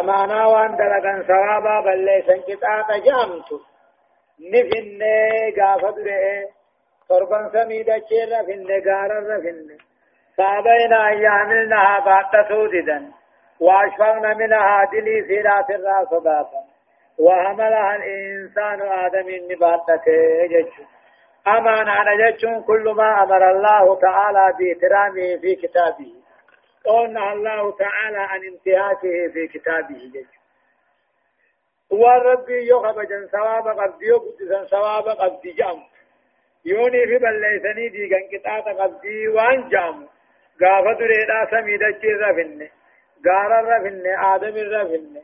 أمانا وان دلقا ثوابا بل ليس انقطاع جامت نفن قافت رئي torban samii dacheerra finne gaararra finne فأبينا أن يحملنها بعد سوددا وأشفقنا منها دلي سيرات الراس صداقا وحملها الإنسان آدم نباتته جج أما أنا جج كل ما أمر الله تعالى بإكرامه في كتابه قلنا الله تعالى عن انتهاكه في كتابه. جج والربي يخبجا ثواب قبدي يقدسا ثواب قبدي جام يوني في بلسني ديغان قطاة قبدي وان جام غافة دريدا سميدة رفن. غارا رفن آدم رفن.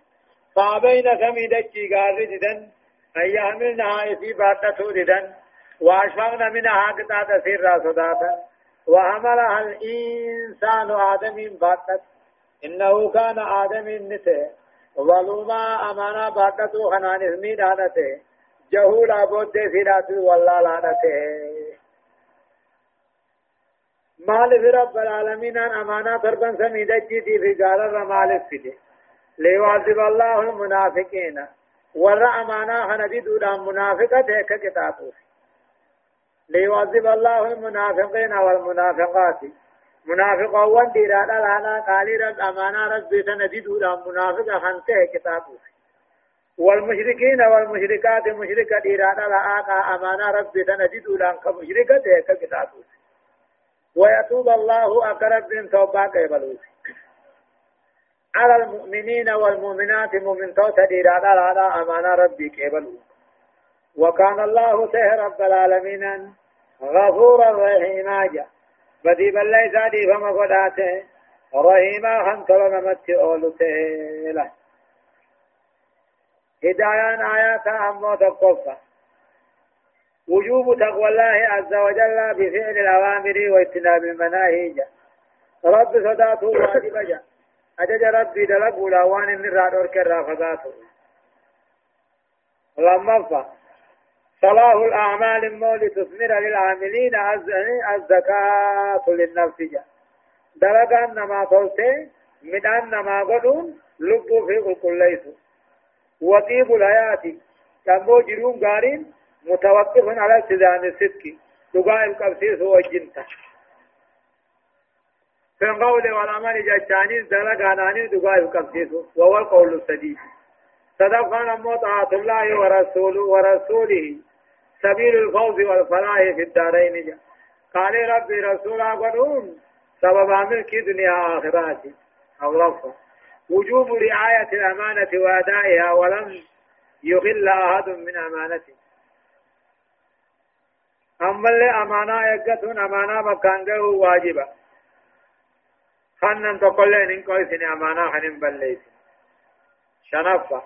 فابين سميدة غار جدن. أن يحملنها في باتة ددن وأشفقنا منها قطاة سيرا صداتا وحملها الإنسان آدم باتت. إنه كان آدم نته ظلوما أمانا باتتو خنان اسمي دانته جهولا بود سيرات والله لانته مال في رب العالمين أن أمانا تربن سميدة جيتي في قال الرمال فيدي ليعذب الله المنافقين. ورى أمانا خندي دودا منافقة كتابه ليعذب الله المنافقين والمنافقات. منافقا وان ديرا لانا قالي رب أمانا رب سندي دودا منافقة خنته كتابه والمشركين والمشركات مشركة ديرا لا أمانا رب سندي دودا كمشركة هيك كتابه ويتوب الله أقرب من توبة قبلوس على المؤمنين والمؤمنات مؤمن توتا على أمانة ربي قبلوس وكان الله سه رب العالمين. غفورا رحيما جا. بدي بالله سادي فما قداته. رحيما خنطل نمت أولته له هدايان آيات أمو تقفى وجوب تقوى الله عز وجل بفعل الأوامر واجتناب المناهي رب صداته واجب جاء أجج ربي دلق ولاوان من رادور كرا فقاته لما فا. صلاح الأعمال المولي تثمر للعاملين الزكاة للنفس جاء. دلق أنما تلته من أنما قدون لبو في كل ليس. وطيب الحياة. كمو جرون قارين متوقف على التزام الصدق. دقاء القبسيس وجنتا في القول والعمل جاءتاني دلق عناني دقاء القبسيس. وهو القول السديد صدقنا مطاعة الله ورسوله ورسوله. سبيل الفوز والفلاح في الدارين. جاء قال ربي رسولا قدون سبب ملك دنيا آخرات. أو لفظ وجوب رعاية الأمانة وأدائها ولم يغل أحد من أمانته. أما اللي أمانة يقتون أمانة مكان جه واجبة. خنن تقول إن كويسين أمانة خنن بليس شنفة.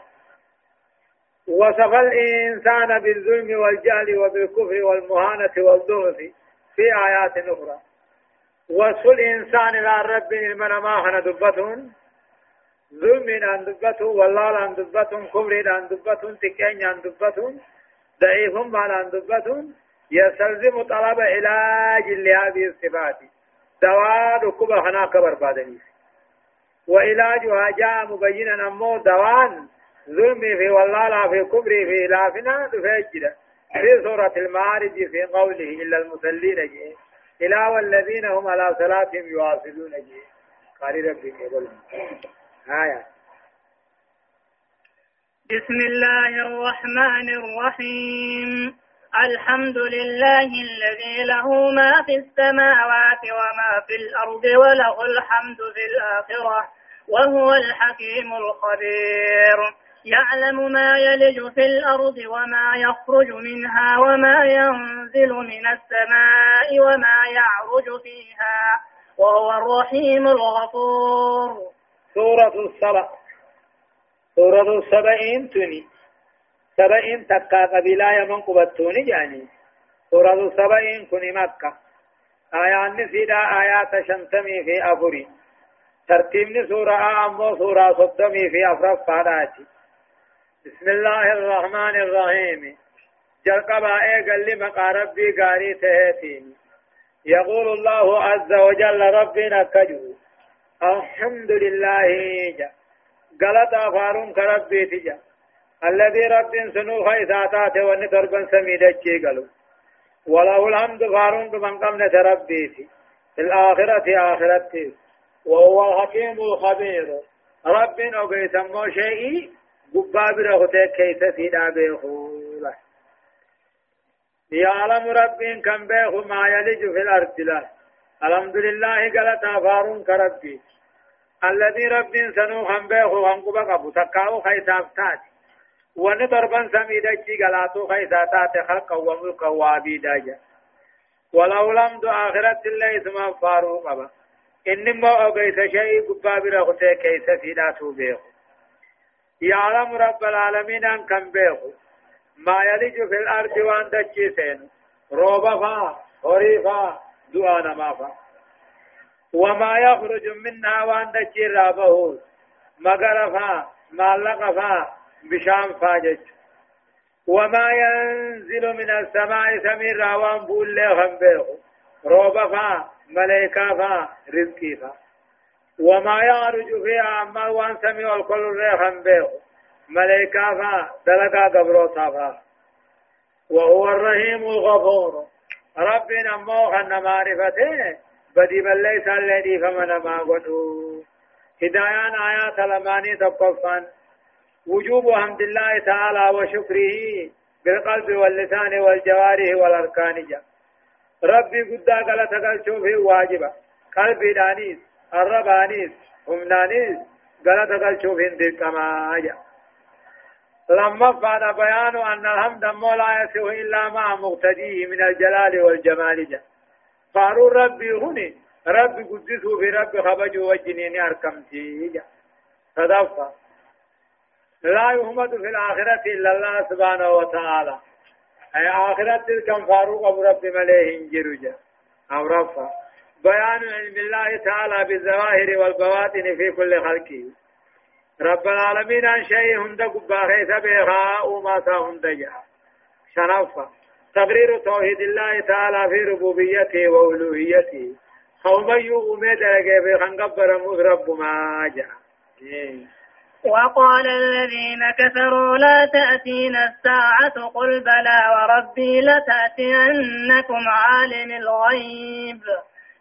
وصف الإنسان بالظلم والجهل وبالكفر والمهانة والضغط في آيات أخرى. وصف الإنسان إلى رب المنما خن دبتون ظلم أن دبتون والله أن دبتون كفر أن دبتون تكين أن دبتون ضعيف مال أن دبتون يستلزم طلب علاج لهذه الصفات. دواء ركوب هنا كبر بادني وعلاجها جاء مبينا أمو دوان. ظلم في والله لا في كبر في لافنا تفجد في سورة المعارج في قوله إلا المسلين جي. إلا والذين هم على صلاتهم يواصلون جي. قال ربي يقول آية. بسم الله الرحمن الرحيم. الحمد لله الذي له ما في السماوات وما في الأرض وله الحمد في الآخرة وهو الحكيم الخبير. يعلم ما يلج في الأرض وما يخرج منها وما ينزل من السماء وما يعرج فيها وهو الرحيم الغفور. سورة السبع. سورة السبعين تني سبعين تكا قبيلة يمن قبطوني جاني. سورة سبعين كني مكة. آيات نسيدا آيات شنتمي في أفري. ترتيب سورة أمو سورة صدمي في أفرق فاداتي. بسم الله الرحمن الرحيم. جلقبا قال لي مقاربي قاري تهتين. يقول الله عز وجل ربنا كجو الحمد لله جا. غلطا فارون كربي تجا. الذي رب سنو خيساتات ون دربا سميدچي قالوا وله الحمد فارون من قمنا ربي في الآخرة آخرته وهو الحكيم الخبير. رب أوغي سمو شيء قبابر أخته كيس سيدا بيخولا يعلم رب كم بيخو ما يلج في الأرض لا الحمد لله قالت فارون كربي الذي رب سنو هم بيخو هم قبقبو تقاو خيساف تاتي وان ضربا سميدا جي غلاتو خيسا تاتي خلقا وملكا وعبيدا جا ولو لم دو آخرت الله اسم فاروق أبا إنما أغيث شيء قبا برغته كيس سيداتو بيخو يعلم رب العالمين أن كم بيخو ما يلج في الأرض وأن دجي سين روبا فا هريفا دعانا ما فا. وما يخرج منها وأن دجي رابه. مغرفا مالقفا بشام فاجج وما ينزل من السماء سمير راوان بول له خنبه روبا فا ملائكة فا رزقي فا. وما يعرج فيها أما وان سمي الكل ريخن به ملائكة فا دلقا قبروتا فا وهو الرحيم الغفور. ربنا موخن معرفته بدي بل ليس الذي فمن ما قدو. هدايان آيات لماني تقفان وجوب حمد الله تعالى وشكره بالقلب واللسان والجوارح والأركان ربي قد قال تقل شوفه واجبة. قلبي دانيس. الربانيس همنانيس قال تقل شوفه دقما جا لما فعل بيان أن الحمد لا يسوه إلا مع مقتديه من الجلال والجمال جا فارو ربي هني ربي قدسه في ربي خبجه وجنيني أركمتي جا تدفع لا يحمد في الآخرة إلا الله سبحانه وتعالى أي آخرة كم فاروق أبو رب مليه جرجا أو رفع بيان علم الله تعالى بالظواهر والبواطن في كل خلقه رب العالمين عن شيء هند قباخي سبيخا وما هند جاء شنفة تقرير توحيد الله تعالى في ربوبيته وألوهيته. قوم يؤمن درجة في خنقبر رب ما جاء وقال الذين كفروا لا تأتينا الساعة قل بلى وربي لتأتينكم عالم الغيب.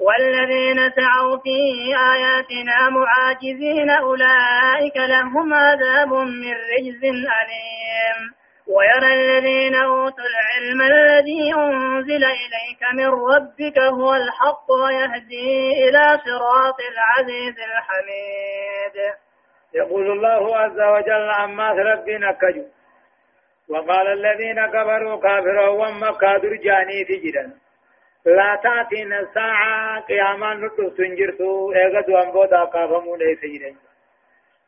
والذين سعوا في آياتنا معاجزين أولئك لهم عذاب من رجز أليم. ويرى الذين أوتوا العلم الذي أنزل إليك من ربك هو الحق ويهدي إلى صراط العزيز الحميد. يقول الله عز وجل عما ربنا كجو وقال الذين كفروا كافروا وما كادر جاني تجدا لا تأتينا الساعة قياما نطلق تنجرتو ايغدوا انبودا قافمون ليس جدا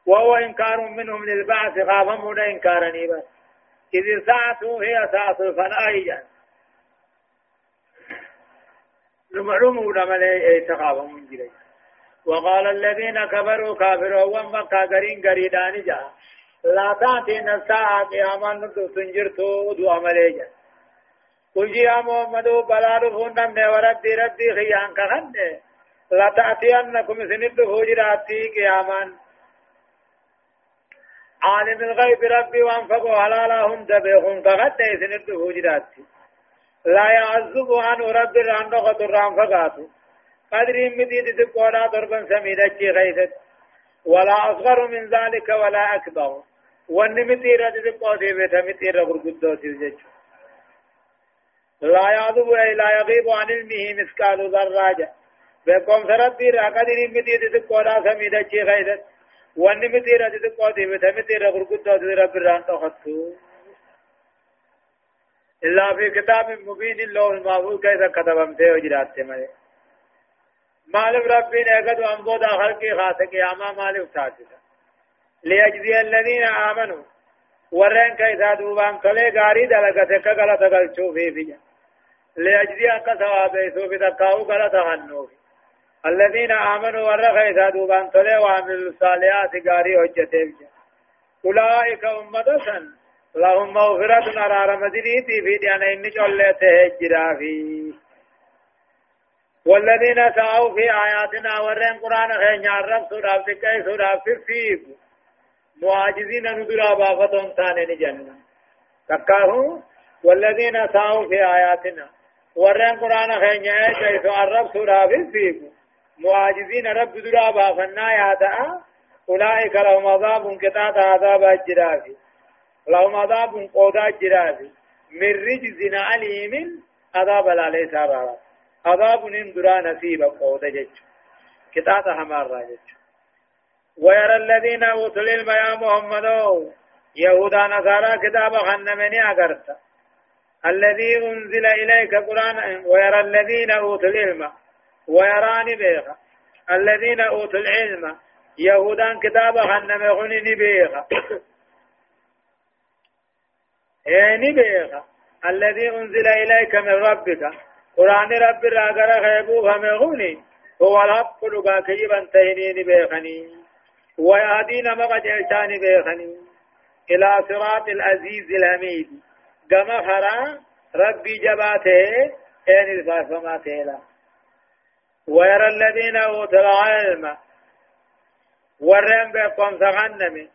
وهو إنكار منهم للبعث قافمون إنكارني بس إذ الساعة هي ساعة الفناء المعلوم لما يتقاب من جري وقال الذين كفروا كافروا وما كاغرين غريدان جا لا تاتينا الساعة قياما نتو سنجرتو دو عملي قل يا محمد بلا رفون نمنا وردي ردي خيان كخن لا تأتينكم سند فوجراتي قياما عالم الغيب ربي وانفقوا حلالا هم دبيهم فقد إذن الدهوجرات لا يعذب عنه ربي رانو خطر ران فقاتو قدر مديد تقولا ضربا سميدا جي غيثت ولا أصغر من ذلك ولا أكبر والنمتيرة تقوى في بيتا متيرة غرقدو تلجج لا يعذب أي لا يغيب عن علمه مثقال ذراجة بكم سرد را قدر مديد تقولا سميدا جي غيثت وأني متيرا دي قوتي بتا متيرا غرقوتا دي رب الران تخطو. إلا في كتاب مبين اللوح المحفوظ كيف كتبمته وجرات مالي مالف ربنا يقد أنبودا خلقي خاصة قياما مالف تاسسا ليجزي الذين آمنوا. ورين كيسا دوبان تلي غاري دلقة كغلط قلچو في فيجا. لأجزي أكا ثواب يسوف تقاو غلط غنو الذين آمنوا ورخ إذا دوبان تلي وعملوا الصالحات غاري حجته أولئك أمة لهم مغفرة أرار مدينيتي في ديانا إني جلته جرافي والذين سعوا في آياتنا ورين قرآن خين يعرف سورة بكي سورة في معاجزين ندرا بافتهم ثاني جنة تكاهو. والذين سعوا في آياتنا ورين قرآن خين يعرف سورة سورة في معاجزين رب درا بافنا ياتا أولئك لهم عذاب كتاب عذاب الجرافي لهم عذاب قودا الجرافي من رجز عليم عذاب العلي سابارا عذاب نندرا نصيب قودا جج كتاب همار جج ويرى الذين أوتوا العلم يا محمد يهودا نصارى كتاب خنمني أغرت الذي أنزل إليك قرآن ويرى الذين أوتوا العلم ويراني بيخا الذين أوتوا العلم يهودان كتاب خنم غني نبيخا إيه نبيخا الذي أنزل إليك من ربك. قرآن رب الراغر غيبو فمغني هو الحق لغا كيبا تهني نبيخني ويهدينا مقد إلتاني بيخني إلى صراط العزيز الحميد. كما خرا ربي جباته إن الفاسماته لا ويرى الذين أوتوا العلم ورين بكم سغنمي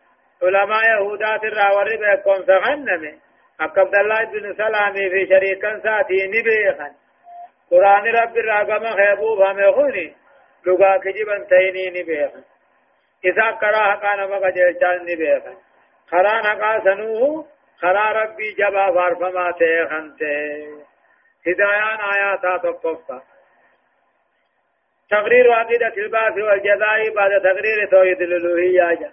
علماء يهودات الراوري بكم سغنمي عبد الله بن سلام في شريكا ساتي نبيخا قرآن رب الرقم خيبوب هم خوني لغا كجبا تيني نبيخا إذا قرأ كان مقجل نبيخا خران حقا سنوه خرا ربي جبا فارفما تيخنته هدايان آياتا تقفا تقرير عقيدة البعث والجزاء بعد تقرير توحيد الألوهية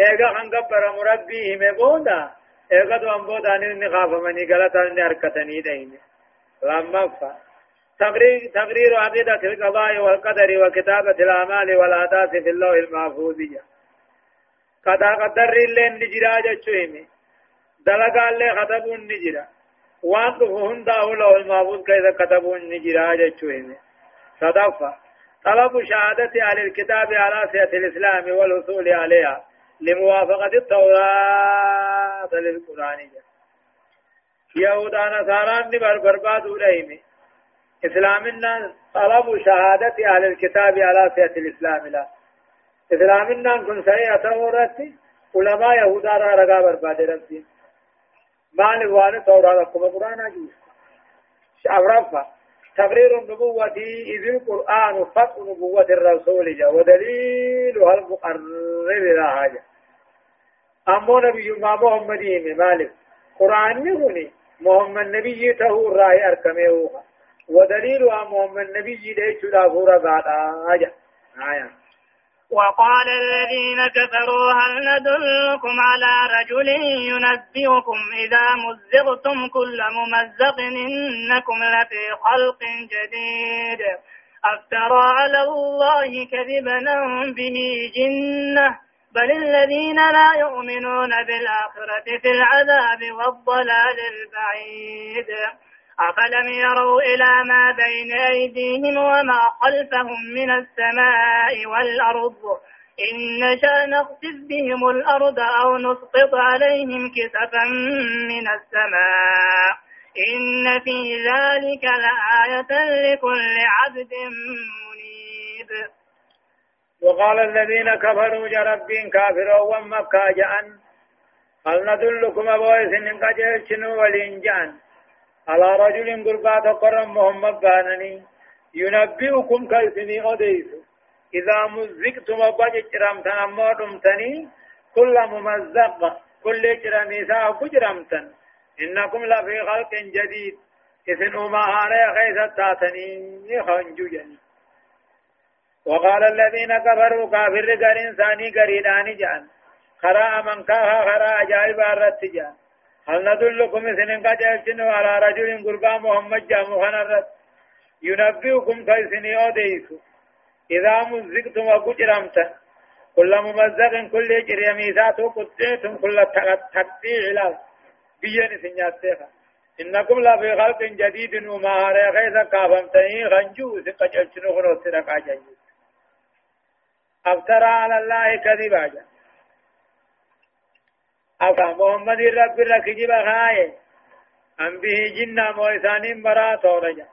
ايغا خنقبر مربي هم بودا ايغا دو امبودا نين خاف مني غلطا ني حركتني دين لما فا۔ تقرير تقرير عقيدة القضاء والقدر وكتابة الأعمال والأحداث في اللوح المحفوظ جا قد قدر اللين نجرا جچوهمي دلقا اللي خطبون نجرا وان تفهن داو لوح المحفوظ كيف كتبون نجرا جچوهمي صدفة طلب شهادة أهل الكتاب على سيئة الإسلام والوصول عليها لموافقة التوراة للقرآن يهود نصارى نبر برباد وليم إسلامنا طلب شهادة أهل الكتاب على الإسلام لا علماء برباد ما نوان توراة لكم القرآن أجيس شعب تقرير النبوة إذ القرآن فتح نبوة الرسول جاء ودليلها المقرر لا حاجة. أمو نبي ما محمد مالك قرآن نغني محمد نبي تهو رأي أركمه ودليلها محمد نبي لا فورا بعد حاجة آية وقال الذين كفروا هل ندلكم على رجل ينبئكم إذا مزقتم كل ممزق إنكم لفي خلق جديد. أفترى على الله كذبا به جنة. بل الذين لا يؤمنون بالآخرة في العذاب والضلال البعيد. أفلم يروا إلى ما بين أيديهم وما خلفهم من السماء والأرض إن نشأ نخسف بهم الأرض أو نسقط عليهم كسفا من السماء إن في ذلك لآية لكل عبد منيب. وقال الذين كفروا جرب كافروا ومكة جأن هل ندلكم أبويس إن قد ولين على رجل قربا تقر محمد بانني ينبئكم كيسني أديس. إذا مزقتم أبجي جرمتن أما دمتني كل ممزق. كل جرميسا كجرمتن إنكم لفي خلق جديد. إذن أما هانا خيسة تاتني خنجو جني وقال الذين كفروا كافر قرين ثاني قريداني جان. خرا من كاها خرا أجائب الرتجان. هل ندلكم سنين قد يلتنوا على رجل قربا محمد جامو خنرت ينبئكم كيسني أوديس إذا مزقتم وقجرمت كل ممزق كل جري ميزات قطعتم كل تقطيع لا بيان سنياتها إنكم لا في خلق جديد وما هرى غيث كافمتني غنجو سقجلتنو خلو سرقا جنجو. أفترى على الله كذبا جا. أفا محمد رب الركجب خاية أم به جنة مويسان مرات ورجا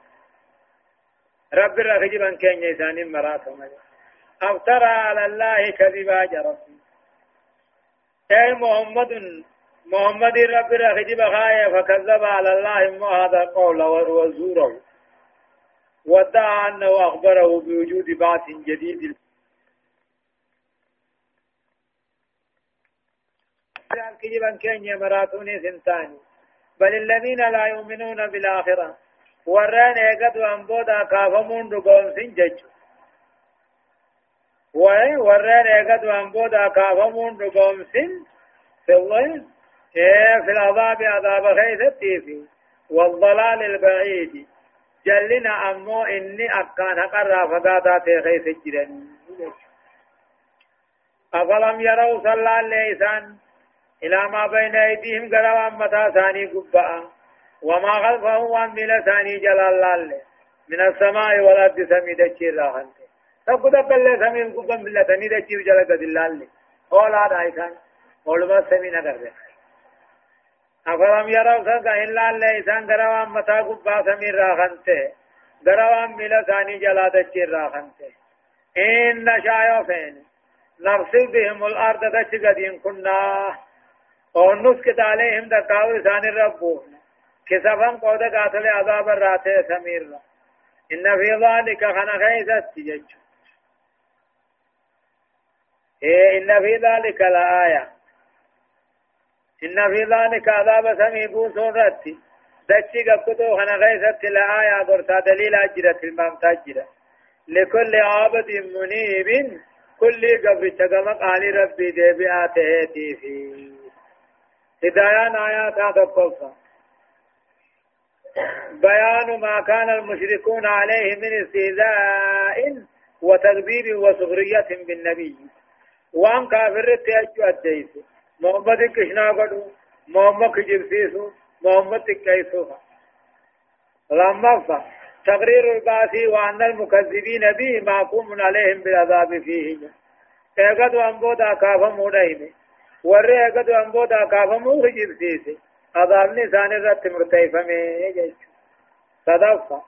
رب الركجب أن كان يسان مرات ورجا أفترى على الله كذبا جا ربي أي محمد محمد رب الركجب خاية فكذب على الله ما هذا قول وزوره ودعا أنه أخبره بوجود بعث جديد كجبا كين مراتوني سنتاني. بل الذين لا يؤمنون بالآخرة. وران ايقد وانبودا كافمون دقوم سنجج وران ايقد وانبودا كافمون دقوم سن إيه في العذاب عذاب خيثتي في والضلال البعيد جلنا أمو إني أكان قرى فقاتا خيث جرني أفلم يروا صلى الله عليه وسلم إلى ما بين أيديهم قروا متى ثاني قبعا وما خلفهم وان ملا ثاني جلال الله من السماء والأرض سمي دچير راهنت. تقول قبل سمي قبا ملا ثاني دچير جل قد الله أولا دايسان أولما سمي نقر أفلم يروا سنك إلا الله إسان قروا متى قبا سمي راهنت. قروا ملا ثاني جلال دچير راهنت. إن نشايو فين. نرسل بهم الأرض دچ كنا. ونسكت عليهم دقاو ثاني ربو كسفن قود قاتل عذاب الراتي سمير إن في ذلك خنا خيست جج إيه إن في ذلك لآية إن في ذلك عذاب سمي بوسون رتي دچي قبطو خنا خيست لآية برسا دليل أجرة المام تجرة لكل عابد منيب كل قبر تقمق آل ربي ديبئاته فيه هدايان آيات تقلصا بيان ما كان المشركون عليه من استهزاء وتكبير وسخرية بالنبي. وان كافر تيجو الديس محمد كشنا قدو محمد كجبسيسو محمد كيسوها لما فا تقرير الباثي وأن المكذبين به معقوم عليهم بالعذاب فيه ايقظ أنبودا كافا مودين warri eegatu ambooda kaafamuu hijibsiise azaabni isaan irratti murteeffame jechu sadaffa.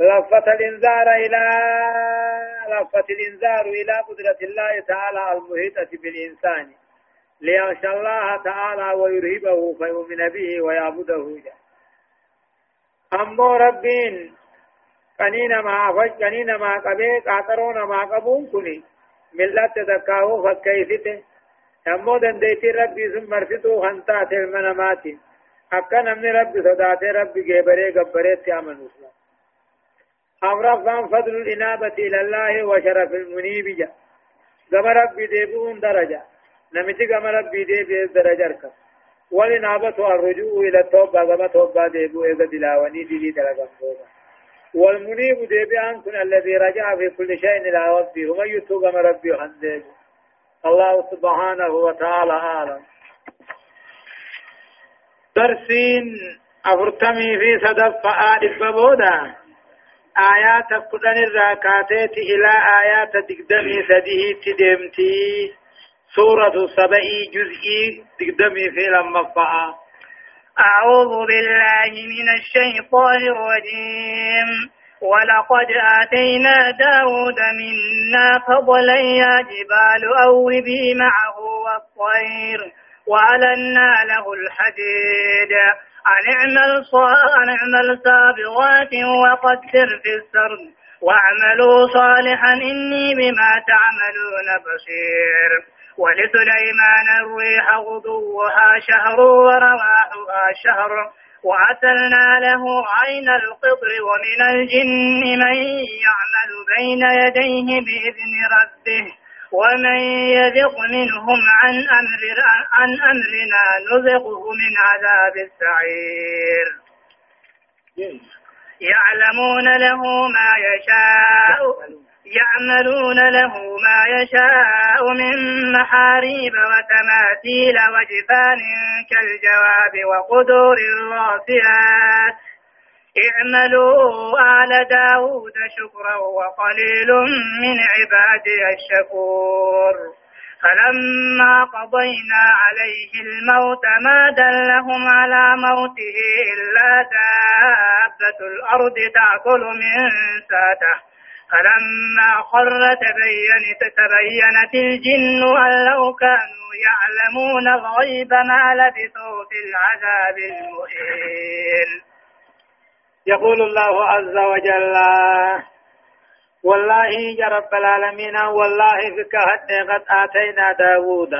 لفت الإنذار إلى لفت الإنذار إلى قدرة الله تعالى المحيطة بالإنسان ليخشى الله تعالى ويرهبه فيؤمن به ويعبده أمو ربين قنين ما فج قنين ما قبي قاطرون ما قبون كني ملت تکاو فکیفته امو دندیتی ربی سن مرفتو خنتات المنامات اکا نمنی ربی صدات ربی گیبره گبره تیامن اسلام امرفان فضل الانابة إلى الله وشرف المنيب جا۔ غم ربي ديبون درجة نمتي غم ربي ديبي درجة ركب والانابة الرجوع إلى التوبة غم توبة ديبو اذا دلاوني دي دلقم توبة والمنيب ديبيان كن الذي رجع في كل شيء إلى ربه ومن يتوب من ربي حنديج الله سبحانه وتعالى أعلم. درسين أفرتمي في صدف فآل ببودا. آيات كلن الراكاتات إلى آيات تقدمي سديه تدمتي. سورة سبعي جزئي تقدمي في لما فآل أعوذ بالله من الشيطان الرجيم. ولقد آتينا داود منا فضلا يا جبال أوبي معه والطير وألنا له الحديد. أن اعمل أن اعمل سابغات وقدر في السرد. واعملوا صالحا إني بما تعملون بصير. ولسليمان الريح غدوها شهر ورواحها شهر. وأتلنا له عين القطر ومن الجن من يعمل بين يديه بإذن ربه. ومن يذق منهم عن أمر عن أمرنا نذقه من عذاب السعير. يعلمون له ما يشاء. يعملون له ما يشاء من محاريب وتماثيل وجفان كالجواب وقدور الراسيات اعملوا آل داود شكرا وقليل من عبادي الشكور. فلما قضينا عليه الموت ما دلهم على موته إلا دابة الأرض تأكل من ساته. فلما خر تبين تبينت الجن أن لو كانوا يعلمون الغيب ما لبثوا في العذاب المهين. يقول الله عز وجل والله يا رب العالمين والله فيك قد آتينا داود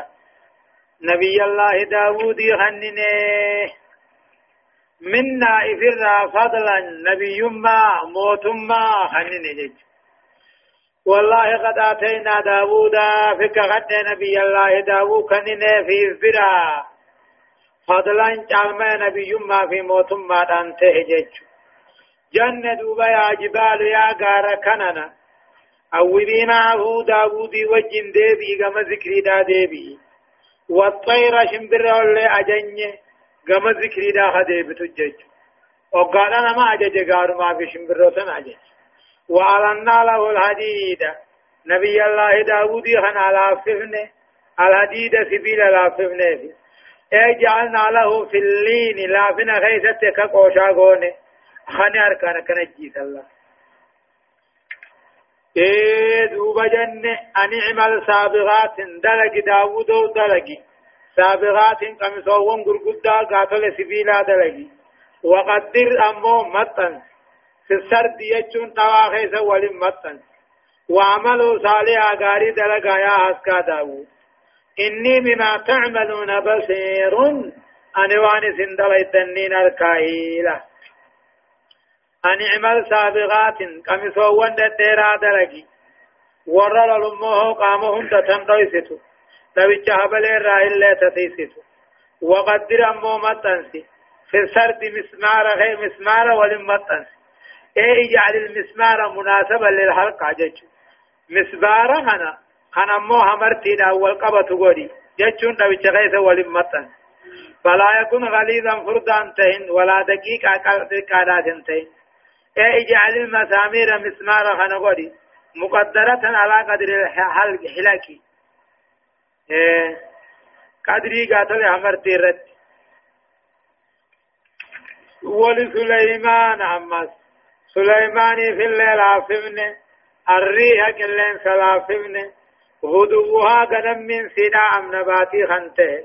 نبي الله داود يغنني منا إفر فضلا نبي ما موت ما خنني جج والله قد آتينا داود فيك قد نبي الله داود خنني في إفرا فضلا جعلما نبي ما في موت ما دانته جج جنة دوبا يا جبال يا غار كننا أولي معه داودي وجن ديبي غم ذكري دا ديبي. والطير شمبر اللي أجني غم ذكري دا خديب تجج. وقالنا ما أجج غار ما في شمبر سن أجج. وألنا له الحديد. نبي الله داودي خنا لاففنه الحديد سبيل لاففنه اجعلنا له في اللين لافنا غيثتك قوشا قونة. خاني أركان كان جيس الله إيه دوبا جنة أن اعمل سابغات دلق داود دلق. سابغات قمصوون قرقدا قاتل سبيلا دلق. وقدر أمو مطن. في السرد يجون تواخي سوال مطن. وعملوا صالحا غاري دلق يا حسكا داود. إني بما تعملون بصير. أنا واني سندل الدنين الكاهيلة أن اعمل سابغات قمسوان ديرا درقي ورر للمه قامهم تتنقيستو نبيش هبل الرائل تتيستو وقدر أمو متنسي في السرد مسمار غير مسمار ولم متنسي اي اجعل المسمار مناسبا للحلقة جيشو مسبارة هنا. هنا مو همرتي دا والقبة قولي جيشون نبيش غيث ولم متنسي فلا يكون غليظا فردا تهن ولا دقيقة قادات تهن اي اجعل المسامير مسمار خنقودي مقدرة على قدر الحلاك إيه. قدري قاتل عمر تيرت ولسليمان عمس. سليمان في الليل عاصمنا الريح كلين سلافمنا غدوها قدم من سيدا أم نباتي خنته.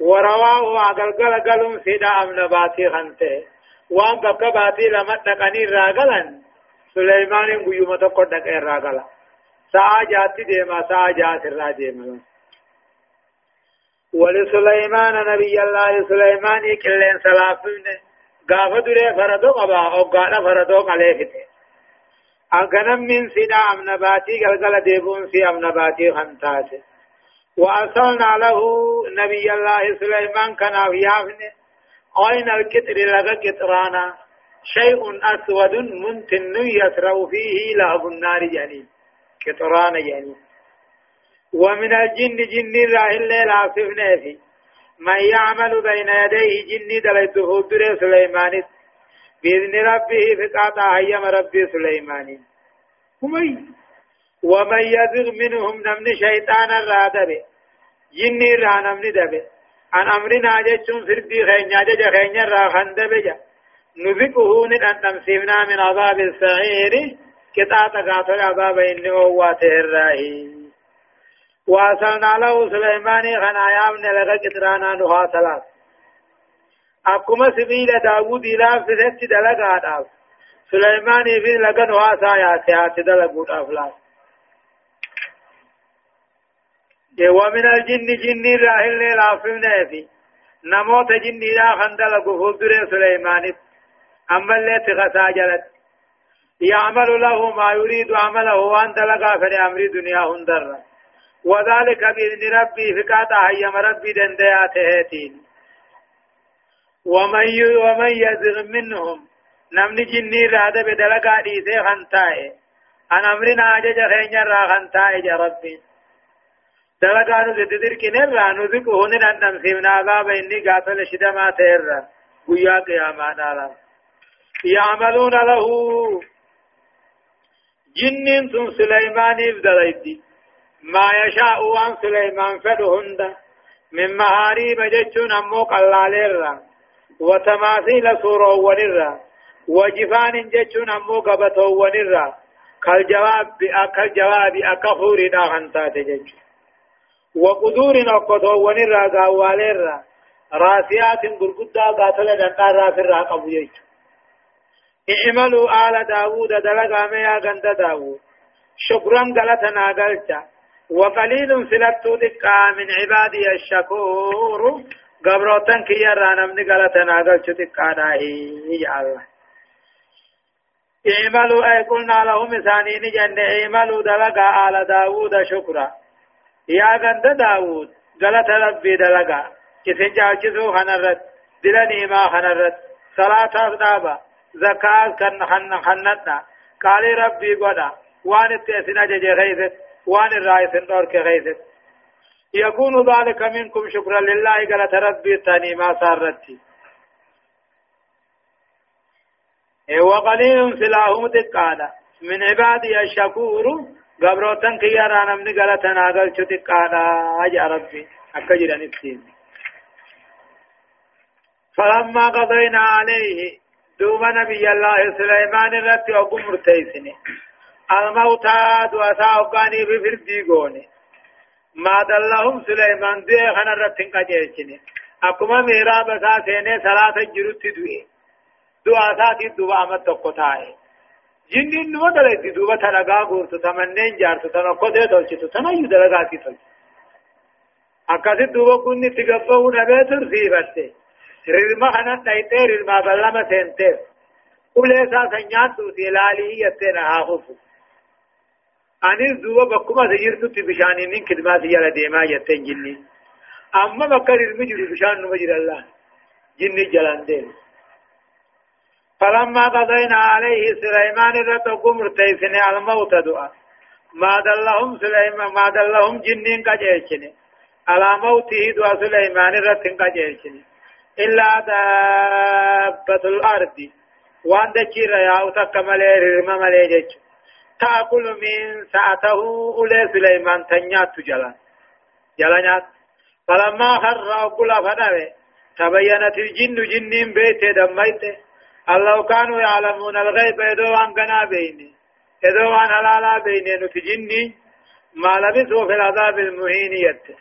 ورواه عقل قلم سيدا أم نباتي خنته. وان بقى باتي لما تقني راغلن سليمان غيوم تقو دق راغلا سا جاتي ديما سا جات را ديما ولسليمان نبي الله سليمان يكلن سلافين غاف دري فردو قبا أو غانا فردو قليفته اغنم من سيدا امنباتي غلغل ديبون سي امنباتي خنتاته وأرسلنا له نبي الله سليمان كان يافنه أين الكتر لغا كترانا شيء أسود منتن يسرع فيه لهب النار يعني كترانا يعني ومن الجن جن راه الليل عاصفنا في من يعمل بين يديه جن دلته در سليمان بإذن ربه فقاطع هيم ربي سليمان همي ومن يزغ منهم نمن شيطان الرادب. جن را نمن دبه عن أمرنا جتشون سردي خينيا ججا خينيا را خندبجا نذقه ندن من عذاب السعير. كتا تقاتل عذاب إني هو الراهي واصلنا له سليمان خنايا من لغا كترانا نها ثلاث أكما سبيل داود إلى فزت دلقا داف سليمان في لغا نها سايا سيات دلقود أفلاس ومن الجن جن راهل لافمنا في نموت جن لا خندل قفول در سليمان أما اللي تغسى جلت يعمل له ما يريد عمله وأن تلقى في أمر دنيا هندر. وذلك بإذن ربي فكاتا هيم ربي دندياته هاتين. ومن ومن يزغ منهم نمن جني راد بدلقا ديسي خنتائه عن أمرنا أجج خين راغن تائج ربي. دلقا نزد درك نرى نذقه نرى نمسيمنا عذاب إني قاتل شدما تيرى. ويا قياما نالا يعملون له. جن ثم سليمان افدليتي ما يشاء عن سليمان فدهند من محاريب جتشون أمو قلاليرا. وتماثيل سورو ونرا. وجفان جتشون أمو قبطو ونرا. كالجواب كالجواب أكفور داغنتات جتشون وقدور نقطو ونرا قاواليرا. راسيات قرقدا قاتل دنقا رافر راقبو جتشون اعملوا آل داوود دلقا ميا غند داوود شكرا غلطنا غلطا وقليل سلطو دقا من عبادي الشكور. قبروتن كي يرانا من غلطنا غلطو دقا يا الله. اعملوا أي قلنا لهم ثانين جن اعملوا دلقا آل داوود شكرا. يا غند داوود غلط ربي دلقا. كسن جاچسو خنرت دلني ما خنرت صلاة دابا زكاة كن خن خنتنا قال ربي قدا وان التأسنا جي غيثت وان الرئيس النور كغيثت يكون ذلك منكم شكرا لله قال ربي تاني ما سارتي وقليل سلاهم تقالا من عبادي الشكور قبروتن كيانا نمني قالتنا قلت تقالا أجا ربي أكجر نفسين فلما قضينا عليه دوما نبي الله سليمان رت أقوم مرتيسني الموتى دواسا أقاني بفردي قوني ما دلهم سليمان دوه خنا رتن قجيشني أكما ميرا بسا سيني صلاة جرت دوه دواسا دي دوبا أمد تقطاعي جنين نمو دلائي دوبا تنقا قورتو تمنين جارتو تنقو دي تولچتو تنايو دلقا کی تولچ أكاسي دوبا كني تقفو نبي ترسيبته رلما خنا تايته رلما بلما سنته قولي سا سنيان تو تلالي يتنا هاخفو أني زوبا بكما سيرتو تبشاني من كدمات يلا ديما يتن أما بكر المجر بشان نمجر الله جني جلان فلما قضينا عليه سليمان رتقوا مرتيسن الموت دعا ما دلهم سليمان ما دلهم جنين قجيشن على موته دعا سليمان رتن قجيشن إلا دابة الأرض وان دجير يا رمى تأكل من ساعته أولي سليمان تنيات جلان. جلانيات. فلما خر أقول فنوي تبينت الجن جنين بيت دميت الله كانوا يعلمون الغيب عن قنا بيني. إذو عن حلالا بيني نتجني ما لبثوا في العذاب المهين يت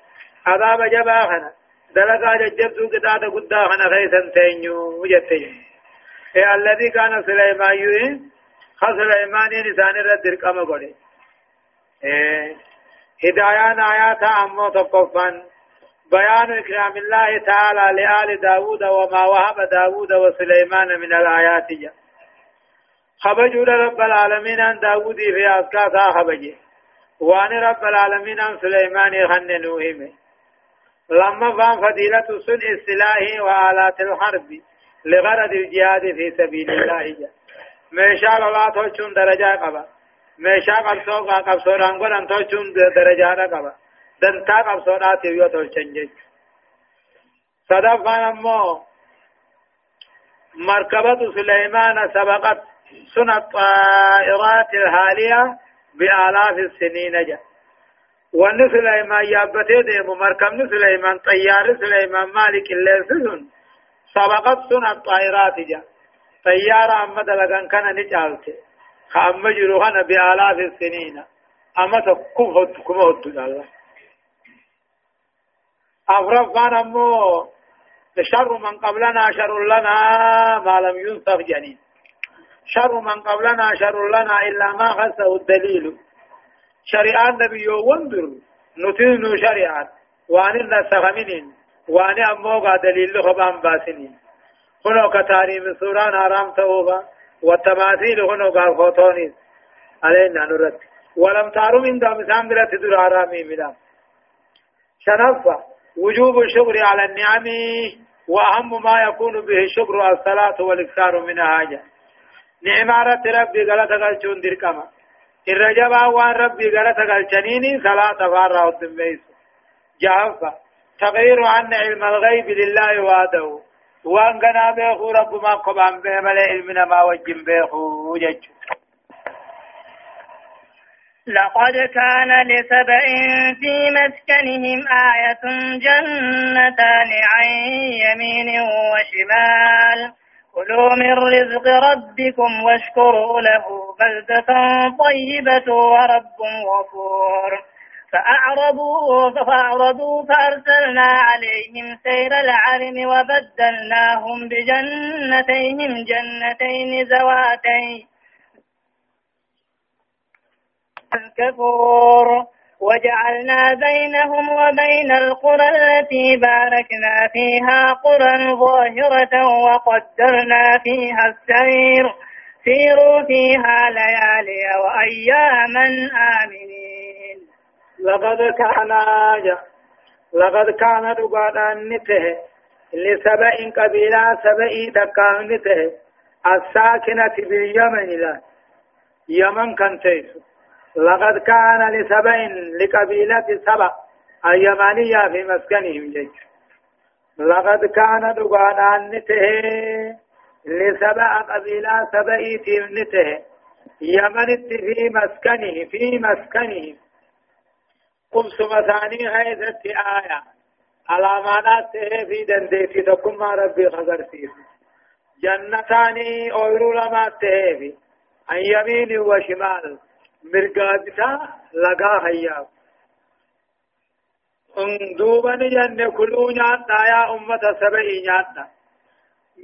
عذاب جباخنا دلقا ججبتو قطعة قدا خنا خيسا تينيو جتين إيه الذي كان سليمان يوين خسليمان نسان رد درقم قولي. إيه هدايان آيات أمو تقفان بيان إكرام الله تعالى لآل داود وما وهب داود وسليمان من الآيات. خبجوا رب العالمين عن داود في أسكاسا خبجي وان رب العالمين عن سليمان خننوهم لما فان فضيلة صنع السلاح وآلات الحرب لغرض الجهاد في سبيل الله. جاء ميشا لولا توچون درجة قبا ميشا قبصو قبصو رانگون ان توچون درجة قبا دنتا قبصو راتي يو توچن جيش صدفان امو مركبة سليمان سبقت سنة الطائرات الهالية بآلاف السنين جاء وان سليمان يابته ديمو مركب سليمان طيار سليمان مالك الليل سنن سبقت سنة الطائرات جا طيارة أما دلقان كان نجالته خأما جروحنا بآلاف السنين أما تكم هد كم هد الله أفرفان أمو شر من قبلنا شر لنا ما لم ينصف جنين شر من قبلنا شر لنا إلا ما خصه الدليل شريعة النبي وندر نتين شريعة وان النسخ وان اموغا دليل خبان باسنين هنو كتاريم سوران حرام توبا والتماثيل هنو قال خوتونيس علينا نرد ولم تعروا من دام سامدرة تدر حرامي مدام شنفة وجوب الشكر على النعم وأهم ما يكون به الشكر الصلاة والإكثار من حاجة نعمة ربي غلطة قلتون دركما الرجبا وان ربي قالت قلتنيني صلاة فارا والدنبيس جهفة تغيير عن علم الغيب لله وحده وان قنا بيخو رب ما قبان بيمل علمنا ما وجن بيخو جج لقد كان لسبأ في مسكنهم آية جنتان عن يمين وشمال. كلوا من رزق ربكم واشكروا له بلدة طيبة ورب غفور. فأعرضوا فأعرضوا فأرسلنا عليهم سير العرم وبدلناهم بجنتيهم جنتين زواتين الكفور. وجعلنا بينهم وبين القرى التي باركنا فيها قرى ظاهرة وقدرنا فيها السير. سيروا فيها ليالي وأياما آمنين. لقد كان لقد كان دقاء نته. لسبع قبيلة سبعي تكان نته. الساكنة باليمن لا يمن كان تيسو. لقد كان لسبع لقبيلة سبع اليمانية في مسكنهم جيش. لقد كان دقاء نته. لسبع قبيلة سبعي نته. يمن في مسكنه في مسكنه. قمس مثاني هيدت آية علامات في دندتي تكم ربي خبرتي جنتان أولو لما تهفي عن يمين وشمال مرقادتا لقا هيا دوبا جنة كلو نياتا يا أمة سبعي نياتا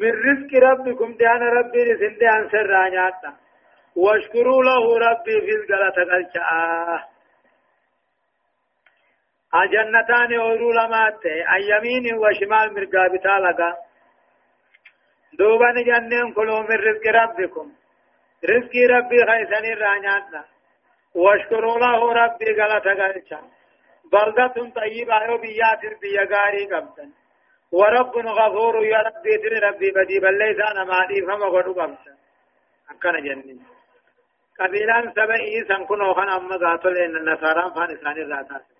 من رزق ربكم ديان ربي لسند عن سر نياتا واشكروا له ربي في القلة قلشاه جنتان أورو لمات عن يمين وشمال مرقابتا لقا دوبا جنين كلوا من رزق ربكم رزق ربي خيساني رانياتنا واشكروا له ربي غلطة غلطة بلدة طيبة وبيات بيا غاري قبطا ورب غفور يا ربي تري ربي بدي بل ليس أنا مالي فما قدو قبطا أكنا جنين قبيلان سبعي سنكون وخان أما ذاتو النصارى فان إساني ذاتات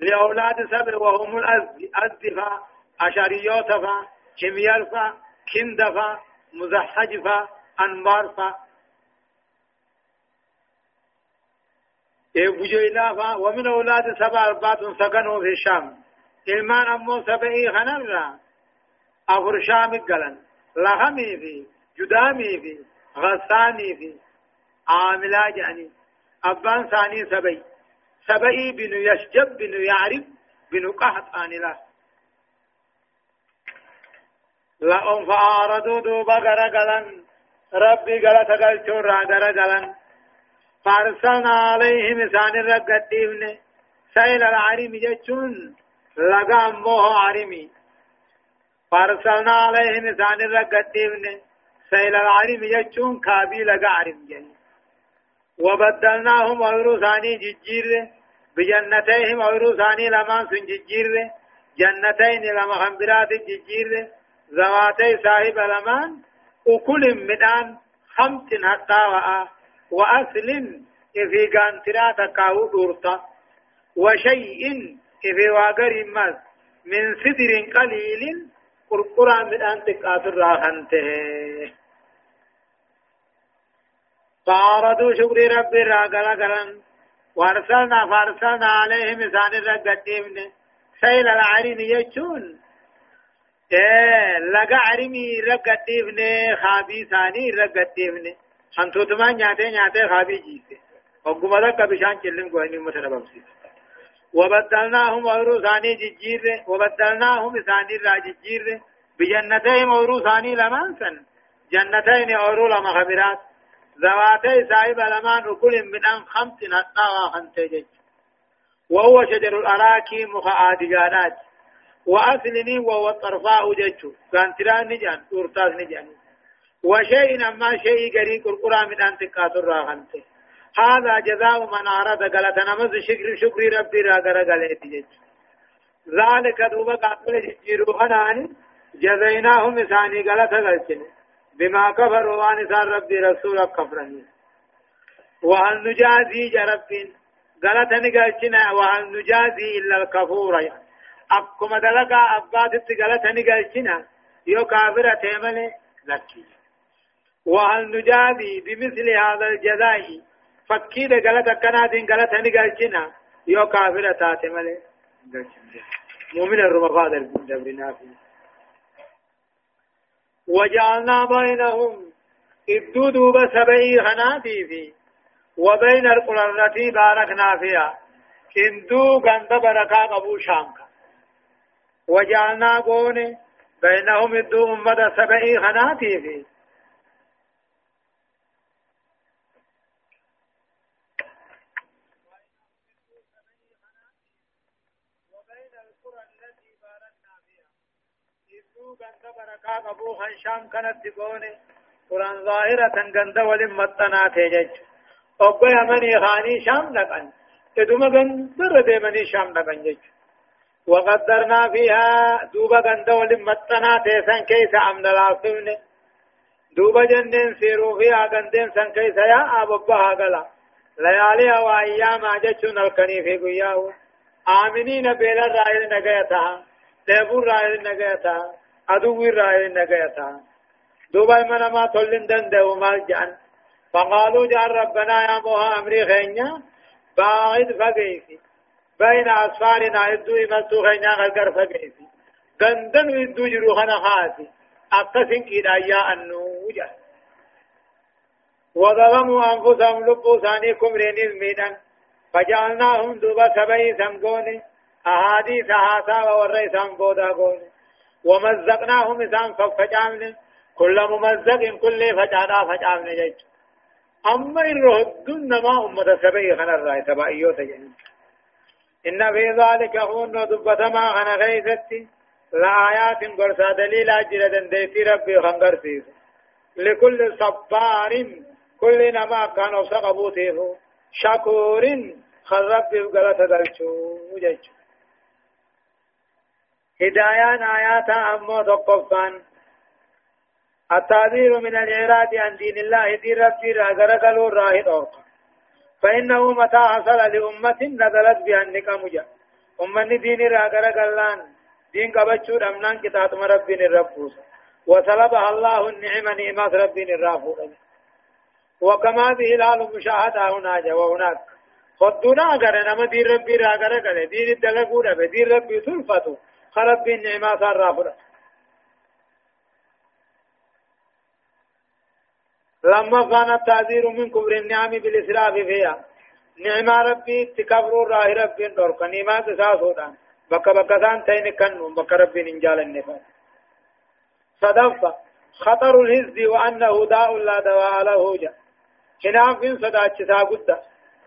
لأولاد سبع وهم الأزدفة أشاريوتفا كميالفا كندفا مزحجفا أنبارفا بجيلافا ومن أولاد سبع أربعة سكنوا في الشام. إلمان أمو سبعي خنرا أفر شام قلن. لخمي في جدامي في غساني في. عاملا جاني أبان ثاني سبعي. سبئي بن يشجب بن يعرف بن قحط آنلا لأم فأعرضوا دوبا غرقلا ربي غلط قلتو را غرقلا فارسلنا عليهم سان الرقديفن سيل العرم جتشون لقى أموه عرمي فارسلنا عليهم سان الرقديفن سيل العرم جتشون كابي لقى عرم جني وبدلناهم غير ثاني ججير بجنتيهم غير ثاني لما سنججير جنتين لما خمبرات ججير ذواتي صاحب لمان وكل مدان خمس حتى وآ وأصل في قانترات كاو دورتا وشيء في واقر مز من سدر قليل قرقرا مدان تقاطر راخنته. فأعرضوا شكر ربي راقلا قلن وارسلنا فارسلنا عليهم إسان الرقديمن سيل العرم يجون. إيه لقى عرمي رقديمن خابي ثاني رقديمن خنتوتما نياته نياته خابي جيته وقم لك بشان چلم قواني متنبمسي وبدلناهم أورو ثاني ججير. وبدلناهم ثاني راججير بجنتهم أورو ثاني لمنسن جنتين أورو لما خبرات. ذواتي صاحب لمان وكل من أن خمس نطاوى خنتجج وهو شجر الأراكي مخاادقانات وأثلني وهو الطرفاء جج. كانتران نجان تورتاز نجان. وشيء أما شيء قريق القرى من أن تقاطر راغنته هذا جزاء من أراد قلت نمز شكر شكر ربي راغر قلت جج. ذلك دوبا قاتل جيروها جزيناهم إساني قلت قلتني بما كفروا وأن سار ربي رسول كفرني وهل نجازي جرب غلطني قالتنا وهل نجازي إلا الكفور؟ يعني أكما دلقا أبادت غلطني قالتنا يو كافرة تيمني لكي. وهل نجازي بمثل هذا الجزاء؟ فكيد غلط كنات غلطني قالتنا يو كافرة تاتمني مؤمن الرمضان الدبرنا فيه وجعلنا بينهم إدو دوب سبعي خناتي في وبين القرى التي باركنا فيها. إندو غند بركا قبو شانك وجعلنا قوني بينهم إدو أمة سبعي خناتي في. بركا قبو خنشام كانت تقوني قرآن ظاهرة غند ولم مطنا تيجج أبو يمني خاني شام لقن إدوما غند ردمني شام لقن جج. وقدرنا فيها دوبا غند ولم مطنا تيسان كيس أمن العاصمن دوبا جنن سيرو فيها غندن سن كيس يا أببها قلا ليالي وأيام أجتشون الكني في قياه آمنين بلا رائل نگيتا دبور رائل نگيتا أدو رأي نجاتا دوبا من ما تولن دندو ما جان فقالوا جان ربنا يا موها أمري خينيا باعد فقيسي بين أسفارنا إدو إمسو خينيا غلقر فقيسي دندن إدو جروخنا خاسي أقسم كده يا النوجة وظلموا أنفسهم لبوا ثانيكم رينيز ميدان فجعلناهم دوبا سبعي سمقوني أحاديث هاسا ووري سمقودا قوني ومزقناهم إسان فجامن كل ممزق كل فجانا فجامن جيش أما الرهد نما أمة سبعي خنا الرأي سبعيو تجنين إن في ذلك هون دبتما خنا غيثتي لآيات قرصا دليل أجل دنديتي ربي خنقر لكل صبار كل نما كان وسقبوته شكور خرب بغلط دلچو جيش هدايان آيات أمو تقفان التعذير من الإعراض عن دين الله دين ربي راغر قالوا راهد أورقا فإنه متى حصل لأمة نزلت النقم جاء أمني دين راغر قالان دين قبچو أمنان كتاب ربي الربوس وسلبها الله النعم نعمات ربي الرافور وكما به الحال مشاهدة هنا وهناك. خدونا أغر نما دين ربي راغر قال دين الدلقون دين ربي سلفتو خرب بين نعمات الرافضة لما كان التعذير من كبر النعم بالإسراف فيها. نعمة ربي تكبر راه ربي دورك نعمة تساسودا بك بك ثان تين كنو بك ربي ننجال النفاس صدفة خطر الهزد وأنه داء لا دواء له. جاء هناف بن صداتش ساقودة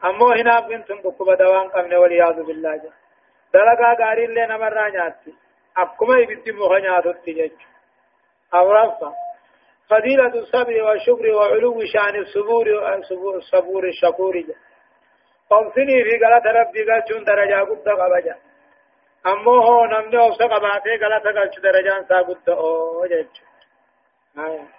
أمو هناف بن تنبك بدوان قمن والعياذ بالله. جاء غاري اللي نمر نياتي أكما يبتي مغنياتو تجج أو رفع فضيلة الصبر والشكر وعلو شان الصبور الصبور الشكور قمسني في قلت ربي قلت درجة قد قبجا أمو هو نمني أوسا قباتي قلت قلت درجة سا قد أوجج آه.